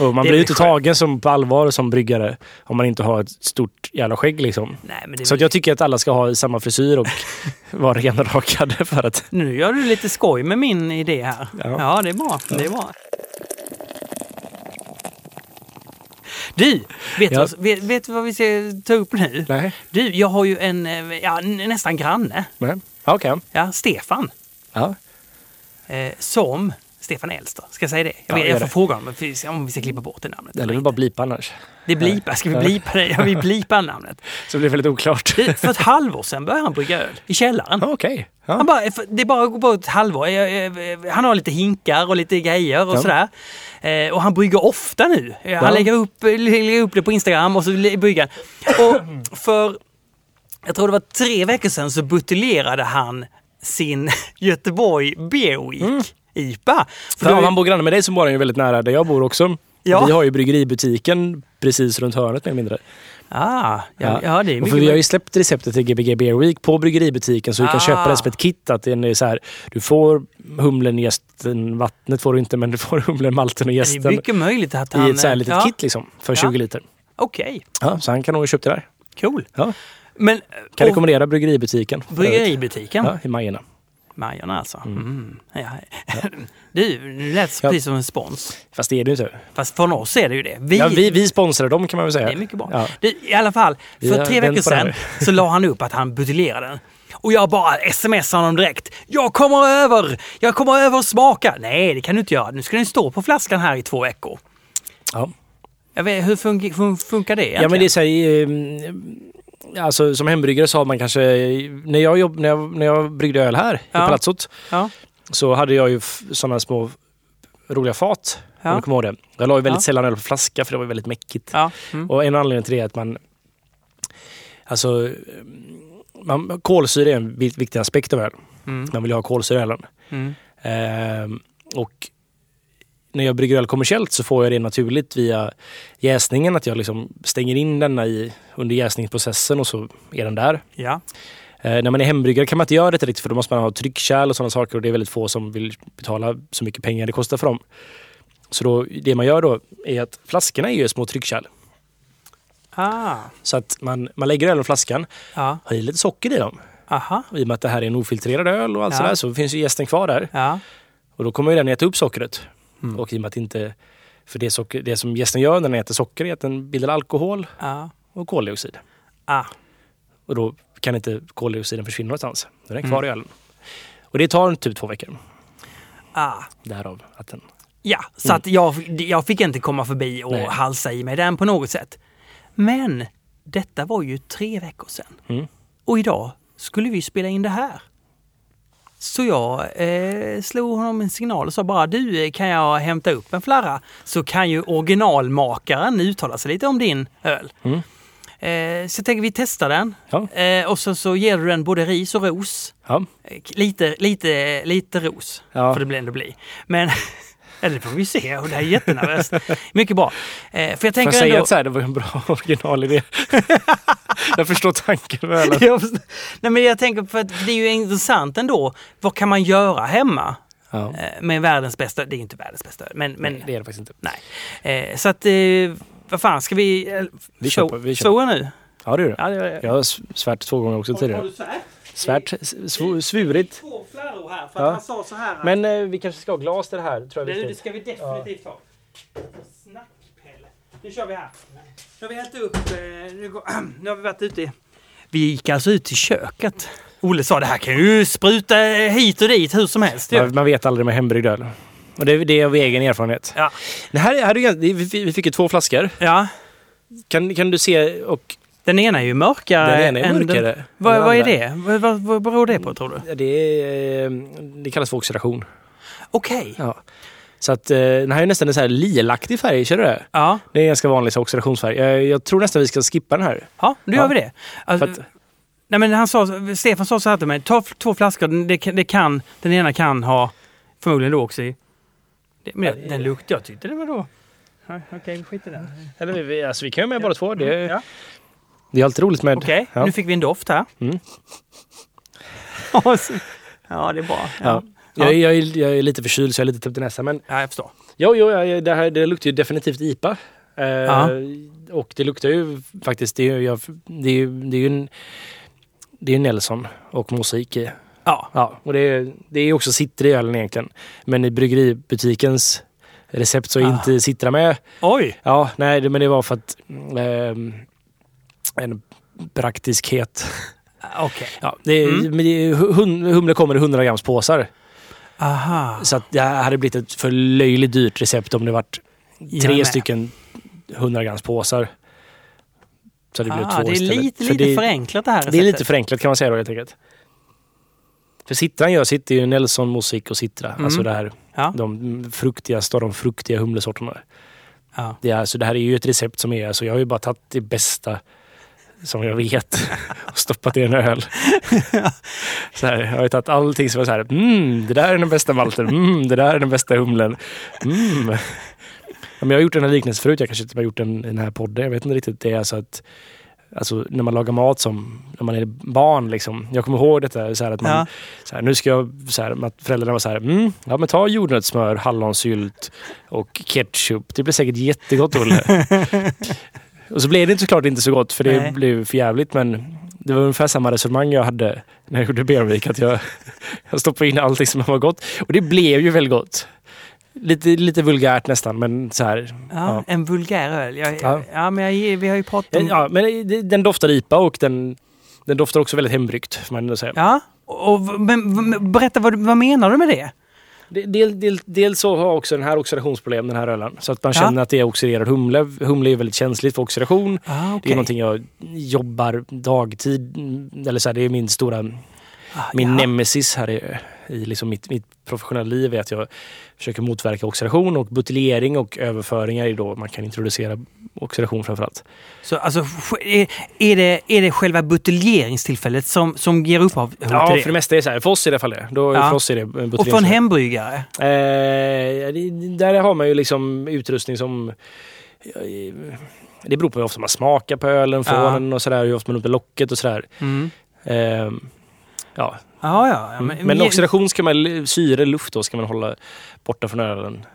Och man blir är ju inte tagen som på allvar som bryggare om man inte har ett stort jävla skägg liksom. Nej, är Så jag tycker att alla ska ha samma frisyr och *laughs* vara renrakade för att... Nu gör du lite skoj med min idé här. Ja, Ja. det är bra. Det är bra. Du, vet, Ja. vad, vet, vet vad vi ska ta upp nu? Nej. Du, jag har ju en eh, ja, nästan granne. Nej. Okej. Ja, Stefan. Ja. Eh, som Stefan Elster. Ska jag säga det? Jag, Ja, vet, jag får det. fråga om, om vi ska klippa bort det namnet. Eller eller bara blipa annars. Det blipa. Ska vi blipa det? Ja, vi blipar namnet. *laughs* Så det blir väldigt oklart. Du, för ett halvår sedan började han brygga öl i källaren. Okej. Han Ja. bara, det bara går på ett halvår. Han har lite hinkar och lite grejer och Ja. sådär. Eh, och han brygger ofta nu. Han Ja. lägger, upp, lägger upp det på Instagram och så brygger han. Och för, jag tror det var tre veckor sedan så buteljerade han sin *laughs* Göteborg Beer Week IPA. För då- om han bor granne med dig så bor han ju väldigt nära där jag bor också. Ja. Vi har ju bryggeributiken precis runt hörnet mer eller mindre. Ah, ja, ja, det är mycket för vi har ju släppt receptet till Gbg Beer Week på bryggeributiken så du kan Ah. köpa det som ett kit. Att den är så här, du får humlen, jästen, vattnet får du inte men du får humlen, malten och Det är mycket möjligt att han... i ett så här litet ja, kit liksom för 20 liter. Okej, Ja, så han kan nog ha köpt det där. cool. Ja. Men... Kan och- rekommendera bryggeributiken. Bryggeributiken? Ja, i Majorna. Majorna alltså. Mm. Ja. *laughs* Du, nu lät det Ja. precis som en spons. Fast det är det ju inte. Fast från oss är det ju det. Vi, Ja, vi, vi sponsrar dem kan man väl säga. Det är mycket bra. Ja. Du, I alla fall, för tre veckor det sedan så la han upp att han buteljerade den. Och jag bara smsade honom direkt. Jag kommer över! Jag kommer över och smaka! Nej, det kan du inte göra. Nu ska den stå på flaskan här i två veckor. Ja. Jag vet, hur fun- fun- funkar det egentligen? Ja men det är så här, eh, alltså som hembryggare så har man kanske, när jag, jobb, när jag, när jag bryggde öl här Ja. i Palazzot Ja, så hade jag ju sådana små roliga fat. Ja. Om du kommer ihåg det. Jag la ju väldigt Ja. sällan öl på flaska för det var väldigt mäckigt. ja. Mm. Och en anledning till det är att man, alltså man, kolsyra är en vik- viktig aspekt av öl. Mm. Man vill ju ha kolsyra i ölen. Mm. Ehm, och när jag brygger öl kommersiellt så får jag det naturligt via jäsningen. Att jag liksom stänger in denna i, under jäsningsprocessen och så är den där. Ja. Eh, när man är hembryggare kan man inte göra det riktigt för då måste man ha tryckkärl och sådana saker och det är väldigt få som vill betala så mycket pengar det kostar för dem. Så då, det man gör då är att flaskorna är ju små tryckkärl. Ah. Så att man, man lägger ölen i flaskan, Ja. har i lite socker i dem. Aha. Och I och med att det här är en ofiltrerad öl och allt Ja. sådär så finns ju jästen kvar där. Ja. Och då kommer den äta upp sockret. Mm. Och i och med att inte... För det, socker, det som gästen gör när den äter socker är att den bildar alkohol Ja. och koldioxid. Ah. Och då kan inte koldioxiden försvinna någonstans. Då är den Mm. kvar i ölen. Och det tar typ två veckor. Ah. Därav att den... Ja, så att jag, jag fick inte komma förbi och Nej. halsa i mig den på något sätt. Men detta var ju tre veckor sedan. Mm. Och idag skulle vi spela in det här. Så jag eh, slog honom en signal och sa bara du, eh, kan jag hämta upp en flarra? Så kan ju originalmakaren uttala sig lite om din öl. Mm. Eh, så jag tänker vi testar den. Ja. Eh, och så, så ger du den både ris och ros. Ja. Eh, Lite, lite, lite ros Ja. får det ändå bli. Men *laughs* eller det får vi se och det här är jättenervöst. Mycket bra. Eh, för jag Får jag tänker säga ändå... att så här, det var en bra *laughs* originalidé? *laughs* jag förstår tanken förstår- Nej men jag tänker för att det är ju intressant ändå. Vad kan man göra hemma Ja. eh, med världens bästa, det är ju inte världens bästa, men, men Nej, det är det faktiskt inte. nej. Eh, så att, eh, vad fan, ska vi... Eh, Vi köper, vi köper. jag nu? Ja, det gör det. Ja, det gör jag. Jag har svärt två gånger också tidigare. Svärt, s- sv- svurit. Två här för Ja. han sa så här. Men eh, vi kanske ska ha glas till det här. Tror jag det, det ska. vi definitivt ha. Snackpelle. Nu kör vi här. Nu har vi hällt upp, eh, nu, går, *clears throat* nu har vi varit ute. i- Vi gick alltså ut till köket. Olle sa det här kan ju spruta hit och dit hur som helst. Man, man vet aldrig med hembryggd öl. Och det, det är av egen erfarenhet. Ja. Det här, här vi fick ju två flaskor. ja, Kan, kan du se och den ena är ju mörkare. den ena är mörkare. Den, vad, vad är det? Vad, vad, vad beror det på tror du? Ja, Det, är, eh, det kallas för oxidation. Okej. Ja. Så att eh, den här är nästan en så här lilaktig färg, känner du det? Ja. Det är en ganska vanlig så oxidationsfärg. Jag, jag tror nästan vi ska skippa den här. ja, då Ja. gör vi det. Alltså, att, Nej men han sa, Stefan sa så här till mig, ta två flaskor, det, det kan, den ena kan ha förmodligen då också i... Det, men den, luktade, jag tyckte det var då... Ja, Okej, vi skiter i den. eller vi, alltså, vi kan ju med bara två. Det, Ja. Det är alltid roligt med... Okej, ja. nu fick vi en doft här. Mm. *laughs* ja, det är bra. Ja. Ja, Jag, är- jag, jag är lite förkyld så jag är lite täppt i näsan. Men ja jag förstår. jo, jo, det, här, det luktar ju definitivt IPA. Eh, Ja. Och det luktar ju faktiskt, det är ju, det är ju, det är ju en, det är Nelson och musik i. Ja, Ja, och det är, det är också citra i ölen egentligen. Men i bryggeributikens recept så är Ah. inte citra med. oj. Ja, nej, men det var för att ehm, en praktiskhet. Okej. Ja, det, är- Mm. men det, är- hum, humle kommer i 100 grams påsar. Aha. Så att det hade blivit ett för löjligt dyrt recept om det varit tre stycken 100 grams påsar. Så det blev Ah, två det är istället. lite, För lite det, förenklat det här det är lite receptet. förenklat kan man säga då helt enkelt. För citran gör sitt är ju Nelson, musik och citra. Mm. Alltså det här, Ja. de fruktigaste av de fruktiga humlesorterna. Ja. Det, är, alltså, det här är ju ett recept som är, alltså jag har ju bara tagit det bästa som jag vet *laughs* och stoppat i en öl. *laughs* så här, jag har tagit allting som är så här, mm, det där är den bästa malten, mm, det där är den bästa humlen. Mm. *laughs* Ja, men jag har gjort den här liknelsen förut, jag kanske inte har gjort den i den här podden, jag vet inte riktigt. Det är alltså att Alltså när man lagar mat som när man är barn. Liksom. Jag kommer ihåg detta, så här, att man, Ja. så här, nu ska jag, så här, att föräldrarna var så här, mm, ja men ta jordnötssmör, hallonsylt och ketchup. Det blir säkert jättegott Olle. Och så blev det såklart inte så gott för det Nej. blev för jävligt men det var ungefär samma resonemang jag hade när jag gjorde Berwick. Att jag, jag stoppade in allting som var gott. Och det blev ju väldigt gott. Lite, lite vulgärt nästan men så här. Ja, Ja. En vulgär öl. Jag, Ja. ja. men jag, vi har ju pratat om... Ja, men den doftar IPA och den, den doftar också väldigt hembryggt får man säga. Ja, och, men, berätta vad, vad menar du med det? Del, del, del, dels så har också den här oxidationsproblem, den här ölen. Så att man Ja. känner att det är oxiderad humle. Humle är väldigt känsligt för oxidation. Ah, Det är någonting jag jobbar dagtid, eller så här, det är min stora, Ah, min ja. nemesis här i, i liksom mitt, mitt professionella liv är att jag försöker motverka oxidation och buteljering och överföringar är då man kan introducera oxidation framförallt. Så alltså, är, det, är det själva buteljeringstillfället som, som ger upphov till Ja, det? för det mesta är så här. För oss det i alla fall det. Då, Ja. För oss är det buteljering. och för en hembryggare? Eh, det- där har man ju liksom utrustning som... eh, Det beror på hur ofta man smakar på ölen, får Ja. den och sådär. Hur ofta man öppnar locket och sådär. Mm. Eh, ja. Ja, ja. ja Mm. Men, oxidation ska man, syre, luft då ska man hålla borta från ölen.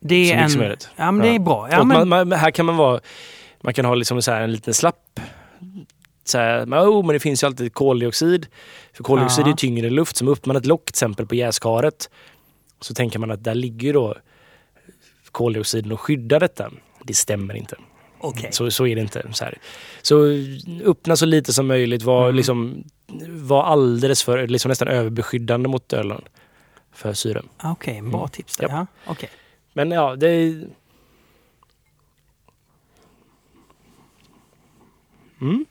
det är en, möjligt. Ja, men det är bra. Ja, men, man, man, här kan man vara... Man kan ha liksom så en liten slapp... Så här, men, oh, men det finns ju alltid koldioxid. För koldioxid Ja. är tyngre luft. Som öppnar man ett lock till exempel på jäskaret så tänker man att där ligger då koldioxiden och skyddar detta. Det stämmer inte. Okej. Så, så är det inte. Så, här. så öppna så lite som möjligt. Var, Mm. liksom, var alldeles för, liksom nästan överbeskyddande mot ölen. För syre. Okej, en bra Mm. tips där. Ja, okej. Men ja, det... är- Mm.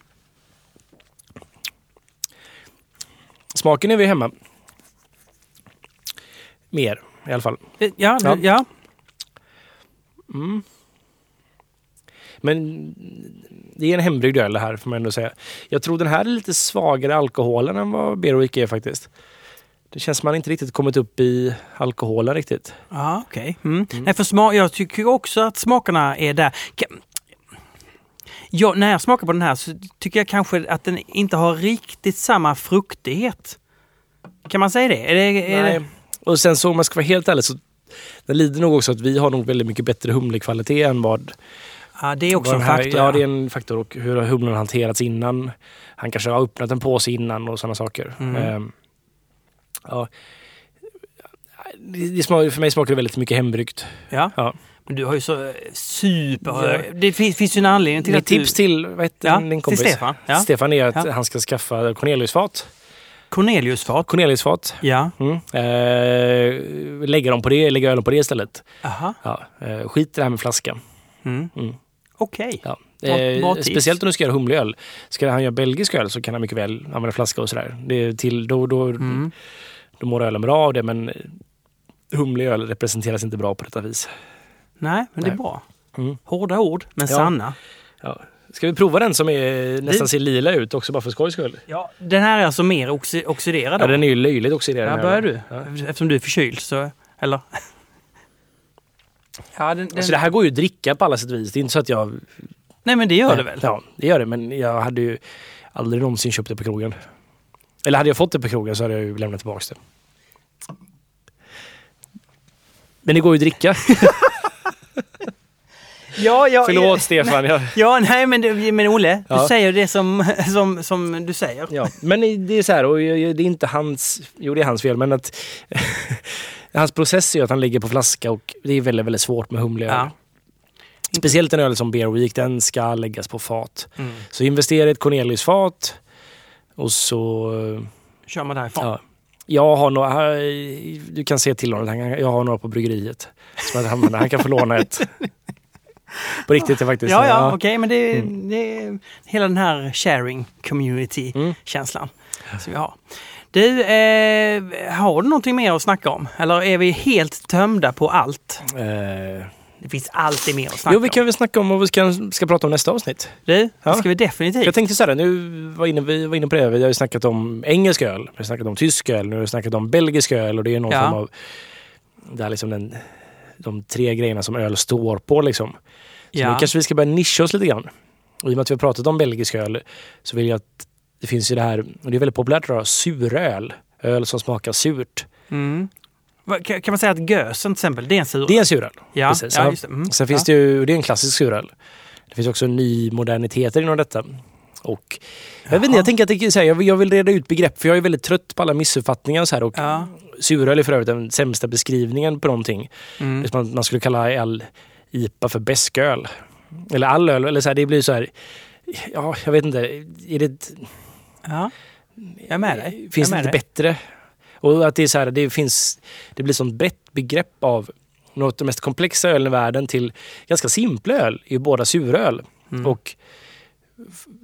Smaken är vi hemma. Mer i alla fall. Eh, Ja. ja. ja. Mm. Men det är en hembryggd öl det här får man ändå säga. Jag tror den här är lite svagare alkoholen än vad Berwick är faktiskt. Det känns som man inte riktigt kommit upp i alkoholen riktigt. Ja, okej. Mm. Nej, för smak, jag tycker också att smakerna är där. Ja, när jag smakar på den här så tycker jag kanske att den inte har riktigt samma fruktighet. Kan man säga det? Är det, är Nej. det Och sen så om man ska vara helt ärlig så den lider nog också att vi har nog väldigt mycket bättre humlekvalitet än vad... ja, det är också en den här- faktor. Ja, det är en faktor. Och hur har humlen hanterats innan. Han kanske har öppnat en påse innan och sådana saker. Mm. Ehm, ja. Det, för mig smakar det väldigt mycket hembryggt. Ja. Ja. Men du har ju så eh, super... Ja. Det finns, finns ju en anledning till Mitt att du... tips till vad heter Ja, din till kompis? Stefan. Ja. Stefan är att han ska skaffa Corneliusfat. Corneliusfat. Corneliusfat. Ja. Mm. Eh, lägga dem på det, lägga ölen på det istället. Aha. Ja. Eh, skit i det här med flaska. Mm. Mm. Okej. Ja. Bra- Eh, speciellt om du ska göra humleöl. Ska han göra belgisk öl så kan han mycket väl använda flaska och sådär. Det är till, då, då, Mm. då mår ölen bra av det men humlig öl representeras inte bra på detta vis. Nej, men det är Nej. bra. Mm. Hårda ord, men Ja. sanna. Ja. Ska vi prova den som är, nästan ser lila ut också bara för skojs skull? Ja, den här är alltså mer oxi- oxiderad. Ja, den är ju löjligt oxiderad. Den börjar du. Ja. Eftersom du är förkyld så... Eller? Ja, den, den, Alltså det här går ju att dricka på alla sätt och vis. Det är inte så att jag Nej men det gör det väl? Ja, det gör det. Men jag hade ju aldrig någonsin köpt det på krogen. Eller hade jag fått det på krogen så hade jag ju lämnat tillbaka det. Men det går ju att dricka. *laughs* Ja, ja, Förlåt Stefan. Jag, *laughs* Ja, nej men, men Olle, du Ja. säger det som, som, som du säger. ja. Men det är så här, och det är inte hans... Jo, det är hans fel, men att... hans process är ju att han ligger på flaska och det är väldigt, väldigt svårt med humleöl. Ja. Speciellt en öl som Beer Week, den ska läggas på fat. Mm. Så investera i ett Cornelius-fat och så... Kör man därifrån. Ja. Jag har några, du kan se till honom, Han- jag har några på bryggeriet. Som använder. Han kan få låna ett. På riktigt det faktiskt. Ja, ja, okej, men det, Mm. det är hela den här sharing community-känslan Mm. som vi har. Du, eh, har du någonting mer att snacka om? Eller är vi helt tömda på allt? Eh, Det finns alltid mer att snacka jo, vi kan om. väl snacka om vad vi ska, ska prata om nästa avsnitt. Du, det Ja. ska vi definitivt. Jag tänkte så här, nu var inne, vi var inne på det, vi har ju snackat om engelsk öl, vi har snackat om tysk öl, nu har vi snackat om belgisk öl och det är någon Ja. form av... Det är liksom den, de tre grejerna som öl står på liksom. Så ja. nu kanske vi ska börja nischa oss lite grann. Och I och med att vi har pratat om belgisk öl så vill jag att det finns ju det här, och det är väldigt populärt idag, suröl. Öl som smakar surt. Mm. Kan man säga att gösen till exempel, det är en sur? Det är en suröl. ja, precis, ja, ja. just. Mm. Sen finns det ju, det är en klassisk suröl. Det finns också ny moderniteter inom detta. Och jag vet inte, jag tänker att det, här, jag, vill, jag vill reda ut begrepp för jag är väldigt trött på alla missuppfattningar så här. Och Ja. suröl är för övrigt den sämsta beskrivningen på någonting. Mm. Att man skulle kalla all IPA för bäsköl. Eller all öl, eller så här, det blir så här. Ja, jag vet inte. Är det, ja. Jag är med dig. finns jag det inte med dig. bättre? Och att det är så här, det finns, det blir sånt brett begrepp av något av de mest komplexa ölen i världen till ganska simpla öl, är båda suröl. Mm. Och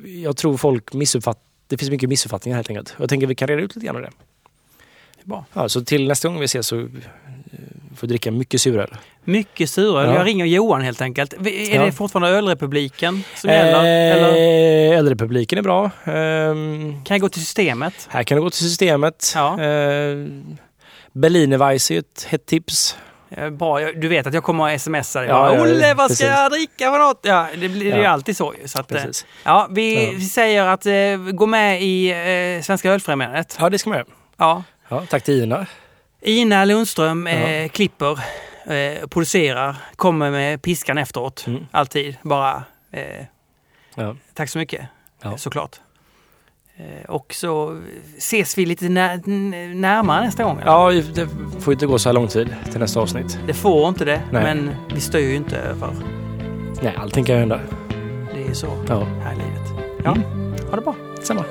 jag tror folk missuppfattar, det finns mycket missuppfattningar helt enkelt. Jag tänker att vi kan reda ut lite grann av det. Det är bra. Ja, så till nästa gång vi ses så får dricka mycket suröl. Mycket suröl. Ja. Jag ringer Johan helt enkelt. Är Ja. det fortfarande Ölrepubliken som gäller? Eller Eh, Ölrepubliken är bra. Ehm, kan jag gå till systemet? här kan du gå till systemet. Ja. Eh, Berlinerweisse är ett hett tips. Eh, Bra, du vet att jag kommer att smsa dig. Ja, Ja, ja, Olle, vad ska jag dricka för något? Ja, det blir ju Ja. alltid så. så att, eh, ja, vi, Ja. vi säger att eh, gå med i eh, Svenska Ölfrämjandet. Ja, det ska man göra. Ja. Ja, tack till Ina. Ina Lundström eh, klipper, eh, producerar, kommer med piskan efteråt. Mm. Alltid. Bara eh, Ja. tack så mycket, Ja. såklart. Eh, och så ses vi lite när, närmare nästa gång. eller? Ja, det får inte gå så här lång tid till nästa avsnitt. Det får inte det, Nej. men vi styr ju inte över. Nej, allting kan ju hända. Det är så Ja, här i livet. Ja, ha det bra. samma.